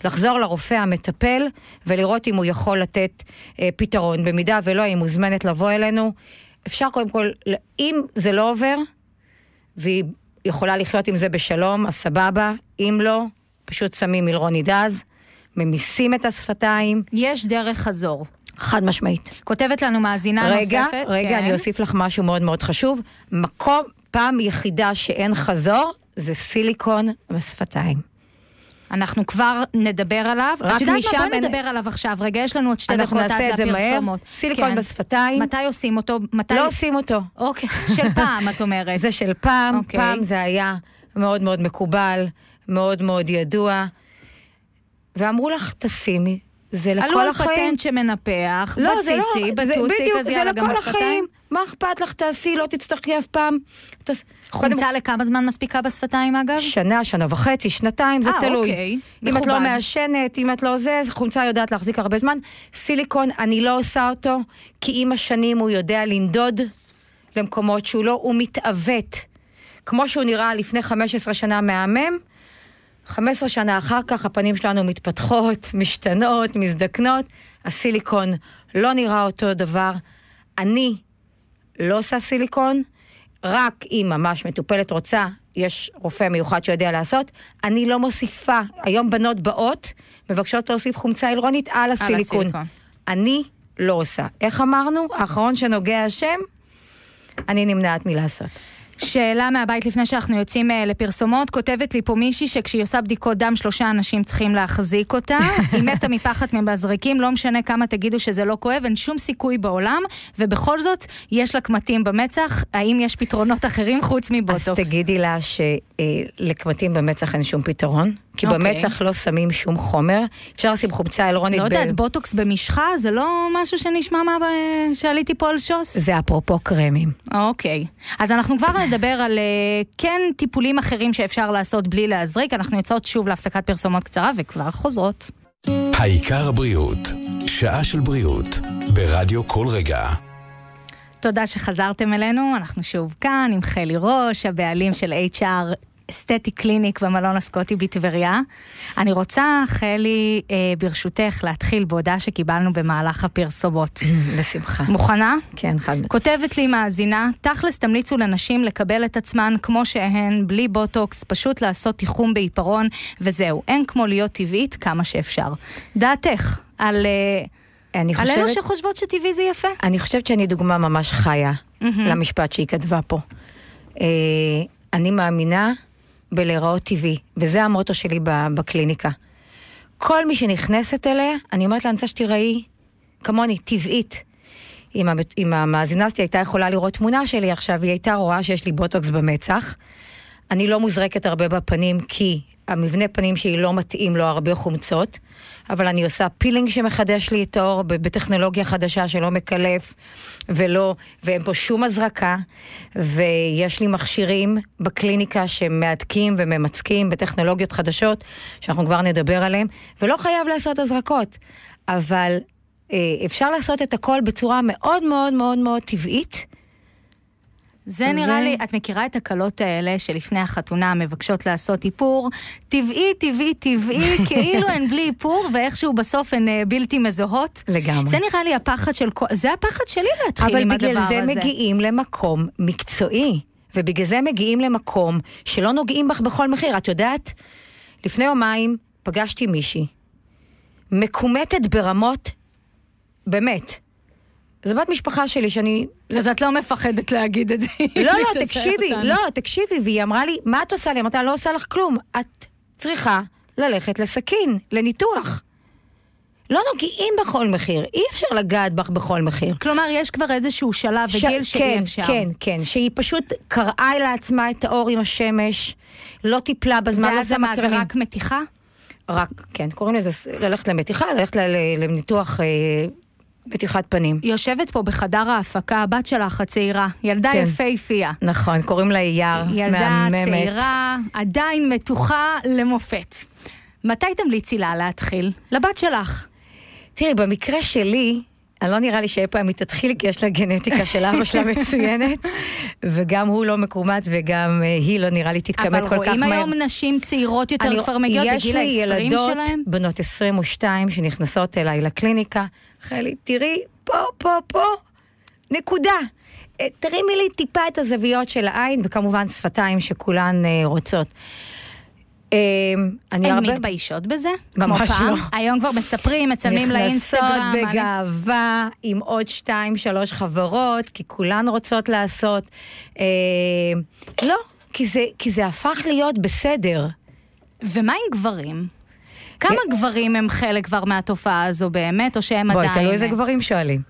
לחזור לרופא המטפל ולראות אם הוא יכול לתת אה, פתרון. במידה ולא, היא מוזמנת לבוא אלינו. אפשר קודם כל, אם זה לא עובר, והיא יכולה לחיות עם זה בשלום, אז סבבה. אם לא, פשוט שמים מילרונידז, ממיסים את השפתיים, יש דרך חזור. חד משמעית. כותבת לנו מאזינה רגע, נוספת. רגע, כן. אני אוסיף לך משהו מאוד מאוד חשוב. מקום, פעם יחידה שאין חזור, זה סיליקון בשפתיים. אנחנו כבר נדבר עליו. רק את יודעת מה? בוא אין- נדבר עליו עכשיו. רגע, יש לנו עוד שתי אנחנו דקות עד נעשה את זה מהר. לפרסומות. סיליקון כן. בשפתיים. מתי עושים אותו? מתי... לא עושים אותו. אוקיי, של פעם, את אומרת. זה של פעם, אוקיי. פעם זה היה מאוד מאוד מקובל, מאוד מאוד ידוע. ואמרו לך, תשימי, זה עלו לכל על החיים. פטנט שמנפח, לא, לא, בציצי, בטוסיק, אז יאללה גם בשפתיים. מה אכפת לך, תעשי, לא תצטרכי אף פעם. תעש- קודם- חומצה לכמה זמן מספיקה בשפתיים אגב? שנה, שנה וחצי, שנתיים, זה אה, תלוי. אוקיי. אם את מכובד. לא מעשנת, אם את לא זה, חומצה יודעת להחזיק הרבה זמן. סיליקון, אני לא עושה אותו, כי עם השנים הוא יודע לנדוד למקומות שהוא לא, הוא מתעוות. כמו שהוא נראה לפני 15 שנה מהמם, 15 שנה אחר כך הפנים שלנו מתפתחות, משתנות, מזדקנות, הסיליקון לא נראה אותו דבר. אני לא עושה סיליקון, רק אם ממש מטופלת רוצה, יש רופא מיוחד שיודע לעשות. אני לא מוסיפה, היום בנות באות, מבקשות להוסיף חומצה הילרונית על הסיליקון. הסיליקון. אני לא עושה. איך אמרנו? האחרון שנוגע השם, אני נמנעת מלעשות. שאלה מהבית לפני שאנחנו יוצאים אה, לפרסומות, כותבת לי פה מישהי שכשהיא עושה בדיקות דם שלושה אנשים צריכים להחזיק אותה, היא מתה מפחד ממזרקים, לא משנה כמה תגידו שזה לא כואב, אין שום סיכוי בעולם, ובכל זאת יש לה קמטים במצח, האם יש פתרונות אחרים חוץ מבוטוקס? אז תגידי לה שלקמטים במצח אין שום פתרון, כי אוקיי. במצח לא שמים שום חומר. אפשר לשים חומצה הילרונית לא ב- יודעת, בוטוקס במשחה זה לא משהו שנשמע מה ב- שעליתי פה על שוס? זה אפרופו קרמים. אוקיי. אז אנחנו כבר נדבר על אה, כן טיפולים אחרים שאפשר לעשות בלי להזריק. אנחנו יוצאות שוב להפסקת פרסומות קצרה וכבר חוזרות. העיקר הבריאות, שעה של בריאות, ברדיו כל רגע. תודה שחזרתם אלינו, אנחנו שוב כאן עם חלי ראש, הבעלים של HR אסתטי קליניק במלון הסקוטי בטבריה. אני רוצה, חלי, אה, ברשותך, להתחיל בהודעה שקיבלנו במהלך הפרסומות. בשמחה. מוכנה? כן, חד משמעית. כותבת לי מאזינה, תכלס תמליצו לנשים לקבל את עצמן כמו שהן, בלי בוטוקס, פשוט לעשות תיחום בעיפרון, וזהו, אין כמו להיות טבעית כמה שאפשר. דעתך על, אה, אני על אלו חושבת, שחושבות שטבעי זה יפה? אני חושבת שאני דוגמה ממש חיה למשפט שהיא כתבה פה. אה, אני מאמינה בלהיראות טבעי, וזה המוטו שלי בקליניקה. כל מי שנכנסת אליה, אני אומרת לה, אני רוצה שתיראי כמוני, טבעית. אם, אם המאזינה שלי הייתה יכולה לראות תמונה שלי עכשיו, היא הייתה רואה שיש לי בוטוקס במצח. אני לא מוזרקת הרבה בפנים כי המבנה פנים שלי לא מתאים לו הרבה חומצות, אבל אני עושה פילינג שמחדש לי את האור בטכנולוגיה חדשה שלא מקלף ולא, ואין פה שום הזרקה, ויש לי מכשירים בקליניקה שמהדקים וממצקים בטכנולוגיות חדשות, שאנחנו כבר נדבר עליהם, ולא חייב לעשות הזרקות, אבל אה, אפשר לעשות את הכל בצורה מאוד מאוד מאוד מאוד טבעית. זה נראה לי, את מכירה את הקלות האלה שלפני החתונה מבקשות לעשות איפור? טבעי, טבעי, טבעי, כאילו הן בלי איפור, ואיכשהו בסוף הן אה, בלתי מזוהות. לגמרי. זה נראה לי הפחד של כל... זה הפחד שלי להתחיל עם הדבר הזה. אבל בגלל זה מגיעים למקום מקצועי, ובגלל זה מגיעים למקום שלא נוגעים בך בכל מחיר. את יודעת, לפני יומיים פגשתי מישהי, מקומטת ברמות, באמת. זו בת משפחה שלי שאני... אז את לא מפחדת להגיד את זה. לא, לא, תקשיבי, לא, תקשיבי, והיא אמרה לי, מה את עושה לי? אמרתי לה, לא עושה לך כלום. את צריכה ללכת לסכין, לניתוח. לא נוגעים בכל מחיר, אי אפשר לגעת בך בכל מחיר. כלומר, יש כבר איזשהו שלב ש... וגיל שאי כן, אפשר. כן, כן, שהיא פשוט קרעה לעצמה את האור עם השמש, לא טיפלה בזמן, ואז לא מה, זה רק מתיחה? רק, כן, קוראים לזה ללכת למתיחה, ללכת לניתוח אה, מתיחת פנים. יושבת פה בחדר ההפקה הבת שלך הצעירה, ילדה כן. יפהפייה. נכון, קוראים לה אייר, ילדה מהממת. צעירה, עדיין מתוחה למופת. מתי תמליצי לה להתחיל? לבת שלך. תראי, במקרה שלי, אני לא נראה לי שאי פעם היא תתחיל, כי יש לה גנטיקה של אבא שלה מצוינת, וגם הוא לא מקומט וגם אה, היא לא נראה לי תתקמת כל כך מהר. אבל רואים היום נשים צעירות יותר אני, כבר מגיעות לגיל ה-20 שלהם? יש לי ילדות בנות 22 שנכנסות אליי לקליניקה. חלי, תראי, פה, פה, פה, נקודה. אה, תרימי לי טיפה את הזוויות של העין, וכמובן שפתיים שכולן אה, רוצות. אני הן הרבה... מתביישות בזה? ממש פעם? לא. היום כבר מספרים, מצלמים לאינסטגרם. נכנסות בגאווה אני... עם עוד שתיים, שלוש חברות, כי כולן רוצות לעשות. אה, לא, כי זה, כי זה הפך להיות בסדר. ומה עם גברים? כמה גברים הם חלק כבר מהתופעה הזו באמת, או שהם עדיין... בואי, תלוי איזה גברים שואלים.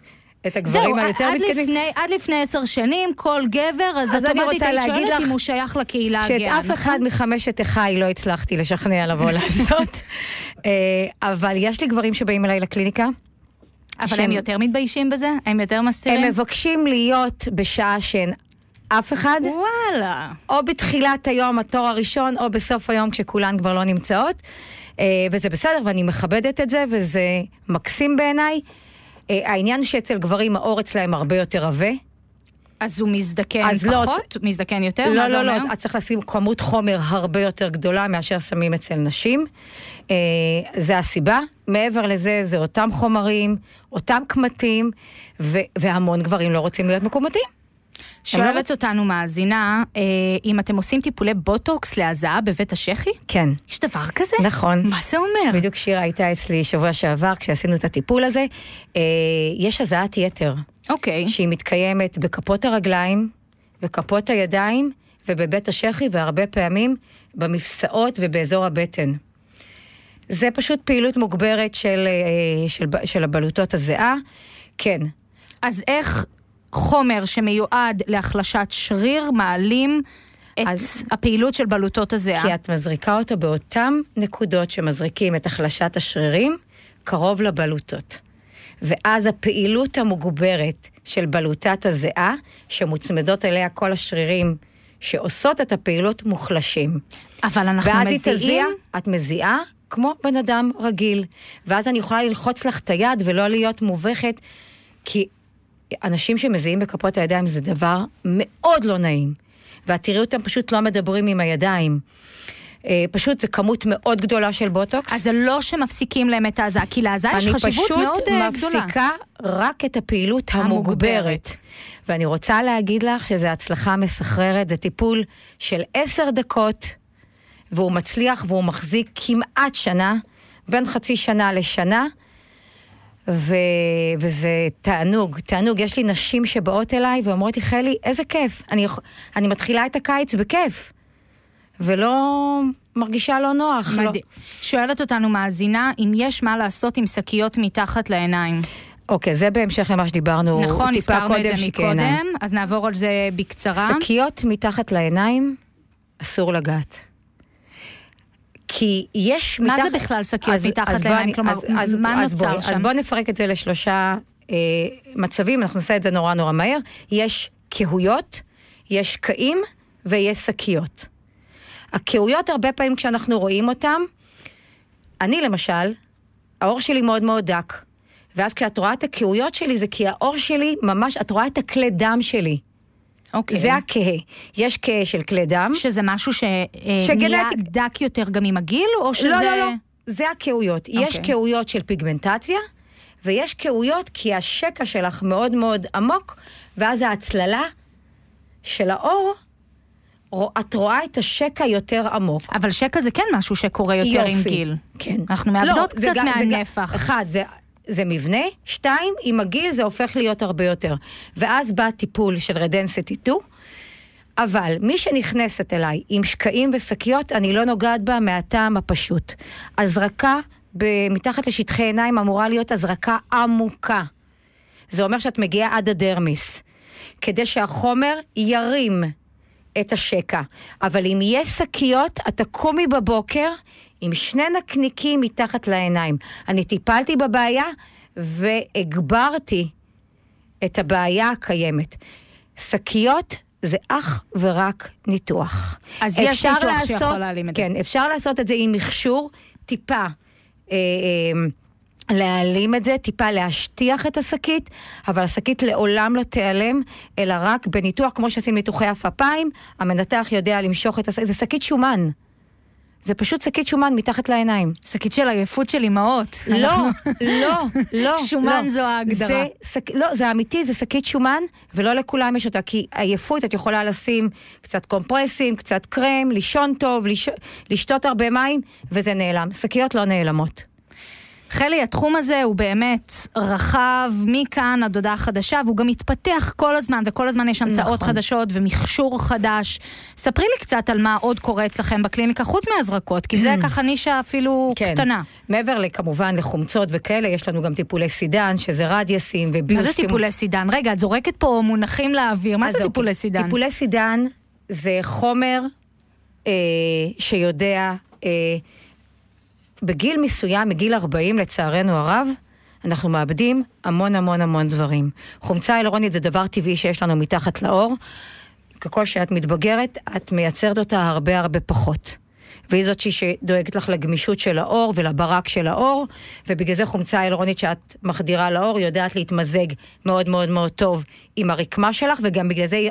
את הגברים היותר מתקדמים. זהו, עד לפני עשר שנים, כל גבר, אז, אז אוטומטית היית שואלת אם הוא שייך לקהילה הגאה, שאת אף אחד מחמשת אחיי לא הצלחתי לשכנע לבוא לעשות. אה, אבל יש לי גברים שבאים אליי לקליניקה. אבל הם יותר מתביישים בזה? הם יותר מסתירים? הם מבקשים להיות בשעה שאין אף אחד. וואלה. או בתחילת היום, התור הראשון, או בסוף היום כשכולן כבר לא נמצאות. אה, וזה בסדר, ואני מכבדת את זה, וזה מקסים בעיניי. אה, העניין שאצל גברים האור אצלהם הרבה יותר עבה. אז הוא מזדקן אז לא, פחות? לא, מזדקן יותר? לא, לא, לא, אז צריך לשים כמות חומר הרבה יותר גדולה מאשר שמים אצל נשים. אה, זה הסיבה. מעבר לזה, זה אותם חומרים, אותם קמטים, והמון גברים לא רוצים להיות מקומטים. שואלת אותנו מאזינה, אה, אם אתם עושים טיפולי בוטוקס להזעה בבית השחי? כן. יש דבר כזה? נכון. מה זה אומר? בדיוק שירה הייתה אצלי שבוע שעבר כשעשינו את הטיפול הזה. אה, יש הזעת יתר. אוקיי. שהיא מתקיימת בכפות הרגליים, בכפות הידיים ובבית השחי, והרבה פעמים במפסעות ובאזור הבטן. זה פשוט פעילות מוגברת של, אה, של, של הבלוטות הזיעה. כן. אז איך חומר שמיועד להחלשת שריר מעלים את אז, הפעילות של בלוטות הזיעה. כי את מזריקה אותו באותן נקודות שמזריקים את החלשת השרירים, קרוב לבלוטות. ואז הפעילות המוגברת של בלוטת הזיעה, שמוצמדות אליה כל השרירים שעושות את הפעילות, מוחלשים. אבל אנחנו מזיעים... ואז היא תזיע, את מזיעה כמו בן אדם רגיל. ואז אני יכולה ללחוץ לך את היד ולא להיות מובכת, כי אנשים שמזיעים בכפות הידיים זה דבר מאוד לא נעים. ואת תראי אותם פשוט לא מדברים עם הידיים. אה, פשוט זה כמות מאוד גדולה של בוטוקס. אז זה לא שמפסיקים להם את ההזעה, כי להזעה יש חשיבות מאוד גדולה. אני פשוט מפסיקה רק את הפעילות המוגברת. המוגברת. ואני רוצה להגיד לך שזו הצלחה מסחררת, זה טיפול של עשר דקות, והוא מצליח והוא מחזיק כמעט שנה, בין חצי שנה לשנה. ו... וזה תענוג, תענוג. יש לי נשים שבאות אליי ואומרות לי, חלי, איזה כיף. אני, אני מתחילה את הקיץ בכיף. ולא מרגישה לא נוח. מד... לא. שואלת אותנו מאזינה, אם יש מה לעשות עם שקיות מתחת לעיניים. אוקיי, זה בהמשך למה שדיברנו נכון, טיפה קודם. נכון, הזכרנו את זה מקודם, אז נעבור על זה בקצרה. שקיות מתחת לעיניים, אסור לגעת. כי יש מה מתח... זה בכלל שקיות אז- מתחת אז בוא לעיניים? כלומר, אז- אז- מה אז נוצר בואי, שם? אז בואו נפרק את זה לשלושה אה, מצבים, אנחנו נעשה את זה נורא נורא מהר. יש קהויות, יש קעים ויש שקיות. הקהויות, הרבה פעמים כשאנחנו רואים אותן, אני למשל, העור שלי מאוד מאוד דק. ואז כשאת רואה את הקהויות שלי, זה כי העור שלי ממש, את רואה את הכלי דם שלי. אוקיי. זה הכהה. יש כהה של כלי דם. שזה משהו שנהיה שגנטי- דק יותר גם עם הגיל, או שזה... לא, לא, לא. זה הכהויות. יש אוקיי. כהויות של פיגמנטציה, ויש כהויות כי השקע שלך מאוד מאוד עמוק, ואז ההצללה של האור, את רואה את השקע יותר עמוק. אבל שקע זה כן משהו שקורה יותר עם יופי. גיל. כן. אנחנו מאבדות לא, קצת גם- מהנפח. אחד, זה... זה מבנה, שתיים, עם הגיל זה הופך להיות הרבה יותר. ואז בא טיפול של רדנסטי 2, אבל מי שנכנסת אליי עם שקעים ושקיות, אני לא נוגעת בה מהטעם הפשוט. הזרקה מתחת לשטחי עיניים אמורה להיות הזרקה עמוקה. זה אומר שאת מגיעה עד הדרמיס, כדי שהחומר ירים את השקע. אבל אם יש שקיות, את תקומי בבוקר עם שני נקניקים מתחת לעיניים. אני טיפלתי בבעיה והגברתי את הבעיה הקיימת. שקיות זה אך ורק ניתוח. אז יש ניתוח לעשות- שיכול להעלים את זה. כן, אפשר לעשות את זה עם מכשור, טיפה. אה, אה, להעלים את זה, טיפה להשטיח את השקית, אבל השקית לעולם לא תיעלם, אלא רק בניתוח, כמו שעושים ניתוחי עפעפיים, המנתח יודע למשוך את השקית, זה שקית שומן. זה פשוט שקית שומן מתחת לעיניים. שקית של עייפות של אימהות. לא, אנחנו- לא, לא. שומן לא. זו ההגדרה. זה, שק, לא, זה אמיתי, זה שקית שומן, ולא לכולם יש אותה, כי עייפות, את יכולה לשים קצת קומפרסים, קצת קרם, לישון טוב, לש, לשתות הרבה מים, וזה נעלם. שקיות לא נעלמות. חלי, התחום הזה הוא באמת רחב, מכאן עד הודעה חדשה, והוא גם מתפתח כל הזמן, וכל הזמן יש המצאות נכון. חדשות ומכשור חדש. ספרי לי קצת על מה עוד קורה אצלכם בקליניקה, חוץ מהזרקות, כי זה ככה נישה אפילו קטנה. כן. מעבר לכמובן לחומצות וכאלה, יש לנו גם טיפולי סידן, שזה רדיוסים מה וביוסטים. זה טיפולי סידן? רגע, את זורקת פה מונחים לאוויר, מה זה אוקיי. טיפולי סידן? טיפולי סידן זה חומר אה, שיודע, אה, בגיל מסוים, מגיל 40 לצערנו הרב, אנחנו מאבדים המון המון המון דברים. חומצה הילרונית זה דבר טבעי שיש לנו מתחת לאור. ככל שאת מתבגרת, את מייצרת אותה הרבה הרבה פחות. והיא זאת שדואגת לך לגמישות של האור ולברק של האור, ובגלל זה חומצה הילרונית שאת מחדירה לאור יודעת להתמזג מאוד מאוד מאוד טוב עם הרקמה שלך, וגם בגלל זה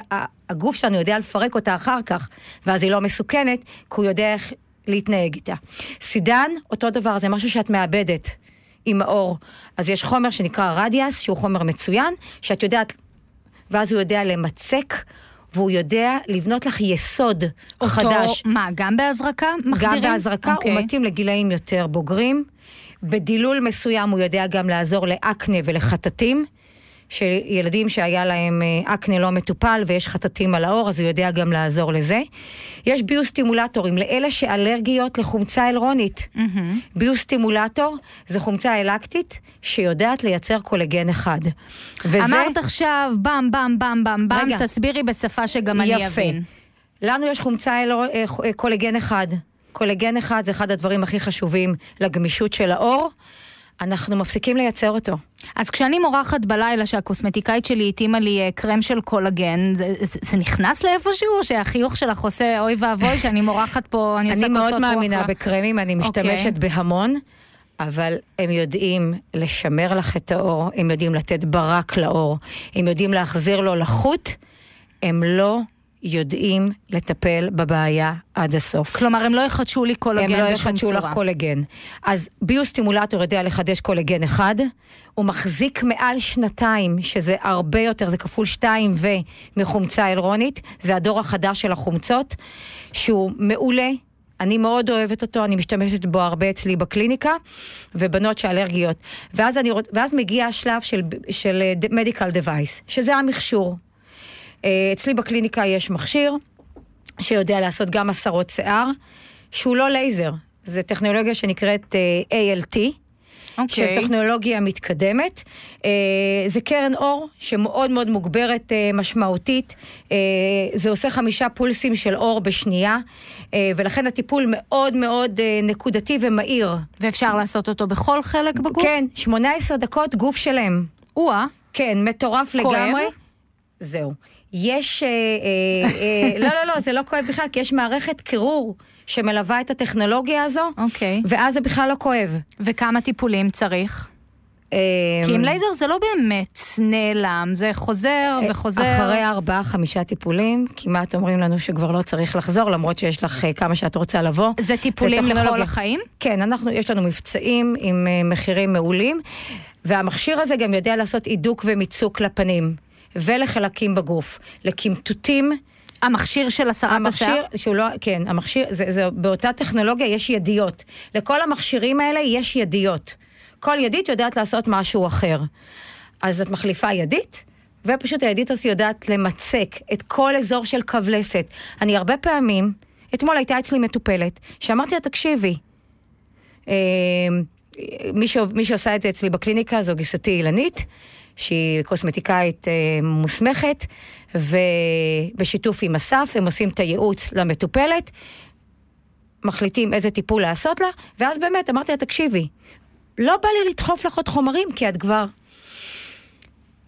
הגוף שלנו יודע לפרק אותה אחר כך, ואז היא לא מסוכנת, כי הוא יודע איך להתנהג איתה. סידן, אותו דבר, זה משהו שאת מאבדת עם האור. אז יש חומר שנקרא רדיאס, שהוא חומר מצוין, שאת יודעת ואז הוא יודע למצק, והוא יודע לבנות לך יסוד אותו, חדש. מה, גם בהזרקה מחדירים? גם בהזרקה, אוקיי. הוא מתאים לגילאים יותר בוגרים. בדילול מסוים הוא יודע גם לעזור לאקנה ולחטטים. שילדים שהיה להם אה, אקנה לא מטופל ויש חטטים על האור, אז הוא יודע גם לעזור לזה. יש ביוסטימולטורים לאלה שאלרגיות לחומצה אלרונית. מהמם. ביוסטימולטור זה חומצה אלקטית שיודעת לייצר קולגן אחד. וזה... אמרת עכשיו במ במ במ במ במ. תסבירי בשפה שגם אני יפה. אבין. לנו יש חומצה אלו, אה, אה, קולגן אחד. קולגן אחד זה אחד הדברים הכי חשובים לגמישות של האור. אנחנו מפסיקים לייצר אותו. אז כשאני מורחת בלילה שהקוסמטיקאית שלי התאימה לי אה, קרם של קולגן, זה, זה, זה נכנס לאיפשהו, או שהחיוך שלך עושה אוי ואבוי שאני מורחת פה, אני עושה אני כוסות מאוד רוח מאמינה רע"? בקרמים, אני אוקיי. משתמשת בהמון, אבל הם יודעים לשמר לך את האור, הם יודעים לתת ברק לאור, הם יודעים להחזיר לו לחות, הם לא יודעים לטפל בבעיה עד הסוף. כלומר, הם לא יחדשו לי קולגן הם לא בשום יחדשו צורה. לך קולגן. אז ביוסטימולטור יודע לחדש קולגן אחד, הוא מחזיק מעל שנתיים, שזה הרבה יותר, זה כפול שתיים ו מחומצה אלרונית, זה הדור החדש של החומצות, שהוא מעולה. אני מאוד אוהבת אותו, אני משתמשת בו הרבה אצלי בקליניקה, ובנות שאלרגיות. ואז, אני, ואז מגיע השלב של, של אה, medical device, שזה המכשור. אה, אצלי בקליניקה יש מכשיר שיודע לעשות גם הסרות שיער, שהוא לא לייזר, זה טכנולוגיה שנקראת אה, ALT, אוקיי. של טכנולוגיה מתקדמת. אה, זה קרן אור שמאוד מאוד מוגברת אה, משמעותית. אה, זה עושה חמישה פולסים של אור בשנייה, אה, ולכן הטיפול מאוד מאוד אה, נקודתי ומהיר. ואפשר לעשות אותו בכל חלק בגוף? כן, 18 דקות גוף שלם. או-אה. כן, מטורף כואב? לגמרי. זהו. יש, אה, אה, אה, לא, לא, לא, זה לא כואב בכלל, כי יש מערכת קירור שמלווה את הטכנולוגיה הזו, אוקיי. ואז זה בכלל לא כואב. וכמה טיפולים צריך? כי עם לייזר זה לא באמת נעלם, זה חוזר וחוזר. אחרי ארבעה, חמישה טיפולים, כמעט אומרים לנו שכבר לא צריך לחזור, למרות שיש לך כמה שאת רוצה לבוא. זה טיפולים לכל טכנולוגיה. החיים? כן, אנחנו, יש לנו מבצעים עם מחירים מעולים, והמכשיר הזה גם יודע לעשות הידוק ומיצוק לפנים, ולחלקים בגוף, לקמטוטים. המכשיר של הסרת השיער? שהוא לא, כן, המכשיר, זה, זה, באותה טכנולוגיה יש ידיות. לכל המכשירים האלה יש ידיות. כל ידית יודעת לעשות משהו אחר. אז את מחליפה ידית, ופשוט הידית הזאת יודעת למצק את כל אזור של קו לסת. אני הרבה פעמים, אתמול הייתה אצלי מטופלת, שאמרתי לה, תקשיבי, אה, מי, ש... מי שעושה את זה אצלי בקליניקה זו גיסתי אילנית, שהיא קוסמטיקאית אה, מוסמכת, ובשיתוף עם אסף הם עושים את הייעוץ למטופלת, מחליטים איזה טיפול לעשות לה, ואז באמת אמרתי לה, תקשיבי, לא בא לי לדחוף לך עוד חומרים, כי את כבר...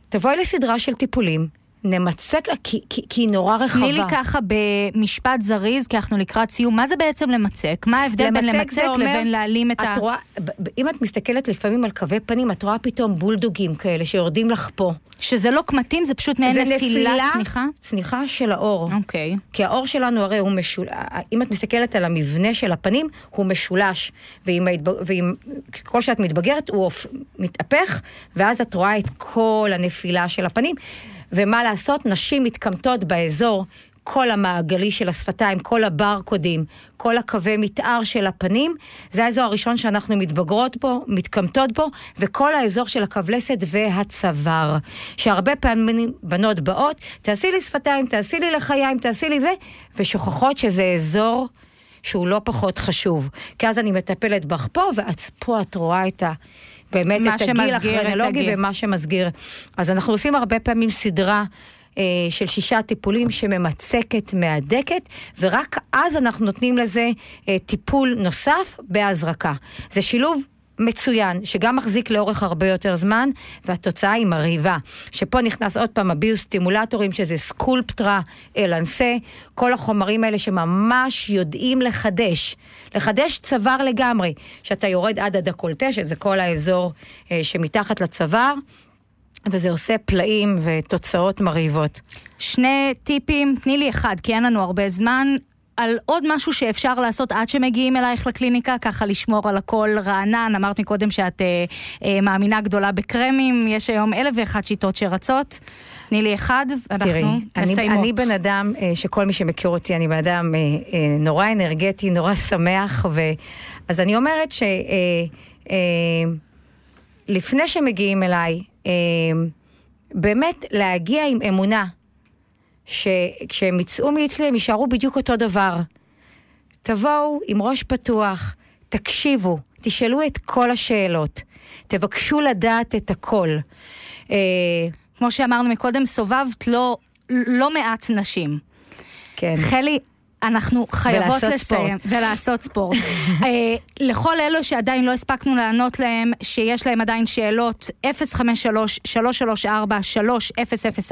תבואי לסדרה של טיפולים, נמצק לה, כי, כי, כי היא נורא רחבה. תני לי ככה במשפט זריז, כי אנחנו לקראת סיום, מה זה בעצם למצק? מה ההבדל בין למצק אומר- לבין להעלים את ה... את רואה, ב- ב- אם את מסתכלת לפעמים על קווי פנים, את רואה פתאום בולדוגים כאלה שיורדים לך פה. שזה לא קמטים, זה פשוט מעין זה נפילה, צניחה? צניחה של האור. אוקיי. כי האור שלנו הרי הוא משולש, אם את מסתכלת על המבנה של הפנים, הוא משולש. ועם ההתב... ועם... ככל שאת מתבגרת, הוא. מתהפך, ואז את רואה את כל הנפילה של הפנים. ומה לעשות, נשים מתקמטות באזור. כל המעגלי של השפתיים, כל הברקודים, כל הקווי מתאר של הפנים, זה האזור הראשון שאנחנו מתבגרות בו, מתקמטות בו, וכל האזור של הכבלסת והצוואר. שהרבה פעמים בנות באות, תעשי לי שפתיים, תעשי לי לחיים, תעשי לי זה, ושוכחות שזה אזור שהוא לא פחות חשוב. כי אז אני מטפלת בך פה, ואת פה את רואה את ה... באמת את הגיל הכרונולוגי. ומה שמסגיר. אז אנחנו עושים הרבה פעמים סדרה אה, של שישה טיפולים שממצקת, מהדקת, ורק אז אנחנו נותנים לזה אה, טיפול נוסף בהזרקה. זה שילוב מצוין, שגם מחזיק לאורך הרבה יותר זמן, והתוצאה היא מרהיבה. שפה נכנס עוד פעם הביוסטימולטורים, שזה סקולפטרה, אלנסה, כל החומרים האלה שממש יודעים לחדש. לחדש צוואר לגמרי, שאתה יורד עד הדקולטה, שזה כל האזור אה, שמתחת לצוואר. וזה עושה פלאים ותוצאות מרהיבות. שני טיפים, תני לי אחד, כי אין לנו הרבה זמן. על עוד משהו שאפשר לעשות עד שמגיעים אלייך לקליניקה, ככה לשמור על הכל רענן. אמרת מקודם שאת אה, אה, מאמינה גדולה בקרמים, יש היום אלף ואחת שיטות שרצות. תני לי אחד, ואנחנו תראי, מסיימות. אני בן אדם אה, שכל מי שמכיר אותי, אני בן אדם אה, אה, נורא אנרגטי, נורא שמח, ו... אז אני אומרת ש... אה, אה, שמגיעים אליי, אה, באמת להגיע עם אמונה, שכשהם יצאו מאצלי הם יישארו בדיוק אותו דבר. תבואו עם ראש פתוח, תקשיבו, תשאלו את כל השאלות, תבקשו לדעת את הכל. אה, כמו שאמרנו מקודם, סובבת לא, לא מעט נשים. כן. חלי, אנחנו חייבות לסיים. ולעשות ספורט. אה, לכל אלו שעדיין לא הספקנו לענות להם, שיש להם עדיין שאלות, 053-334-3004,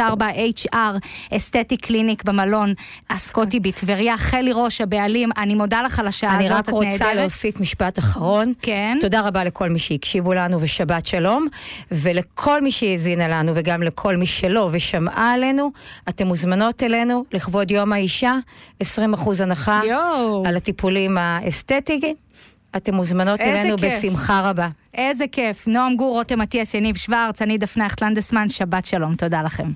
HR, אסתטי קליניק במלון הסקוטי בטבריה. חלי ראש, הבעלים, אני מודה לך על השעה אני הזאת, רק את רוצה נהדרת. להוסיף משפט אחרון. כן. תודה רבה לכל מי שהקשיבו לנו ושבת שלום, ולכל מי שהאזינה לנו וגם לכל מי שלא ושמעה עלינו, אתם מוזמנות אלינו לכבוד יום האישה, 20% הנחה יואו. על הטיפולים האסתטיים. אתם מוזמנות אלינו כיף. בשמחה רבה. איזה כיף. נועם גור, רותם אטיאס, יניב שוורץ, אני דפנה אכטלנדסמן, שבת שלום, תודה לכם.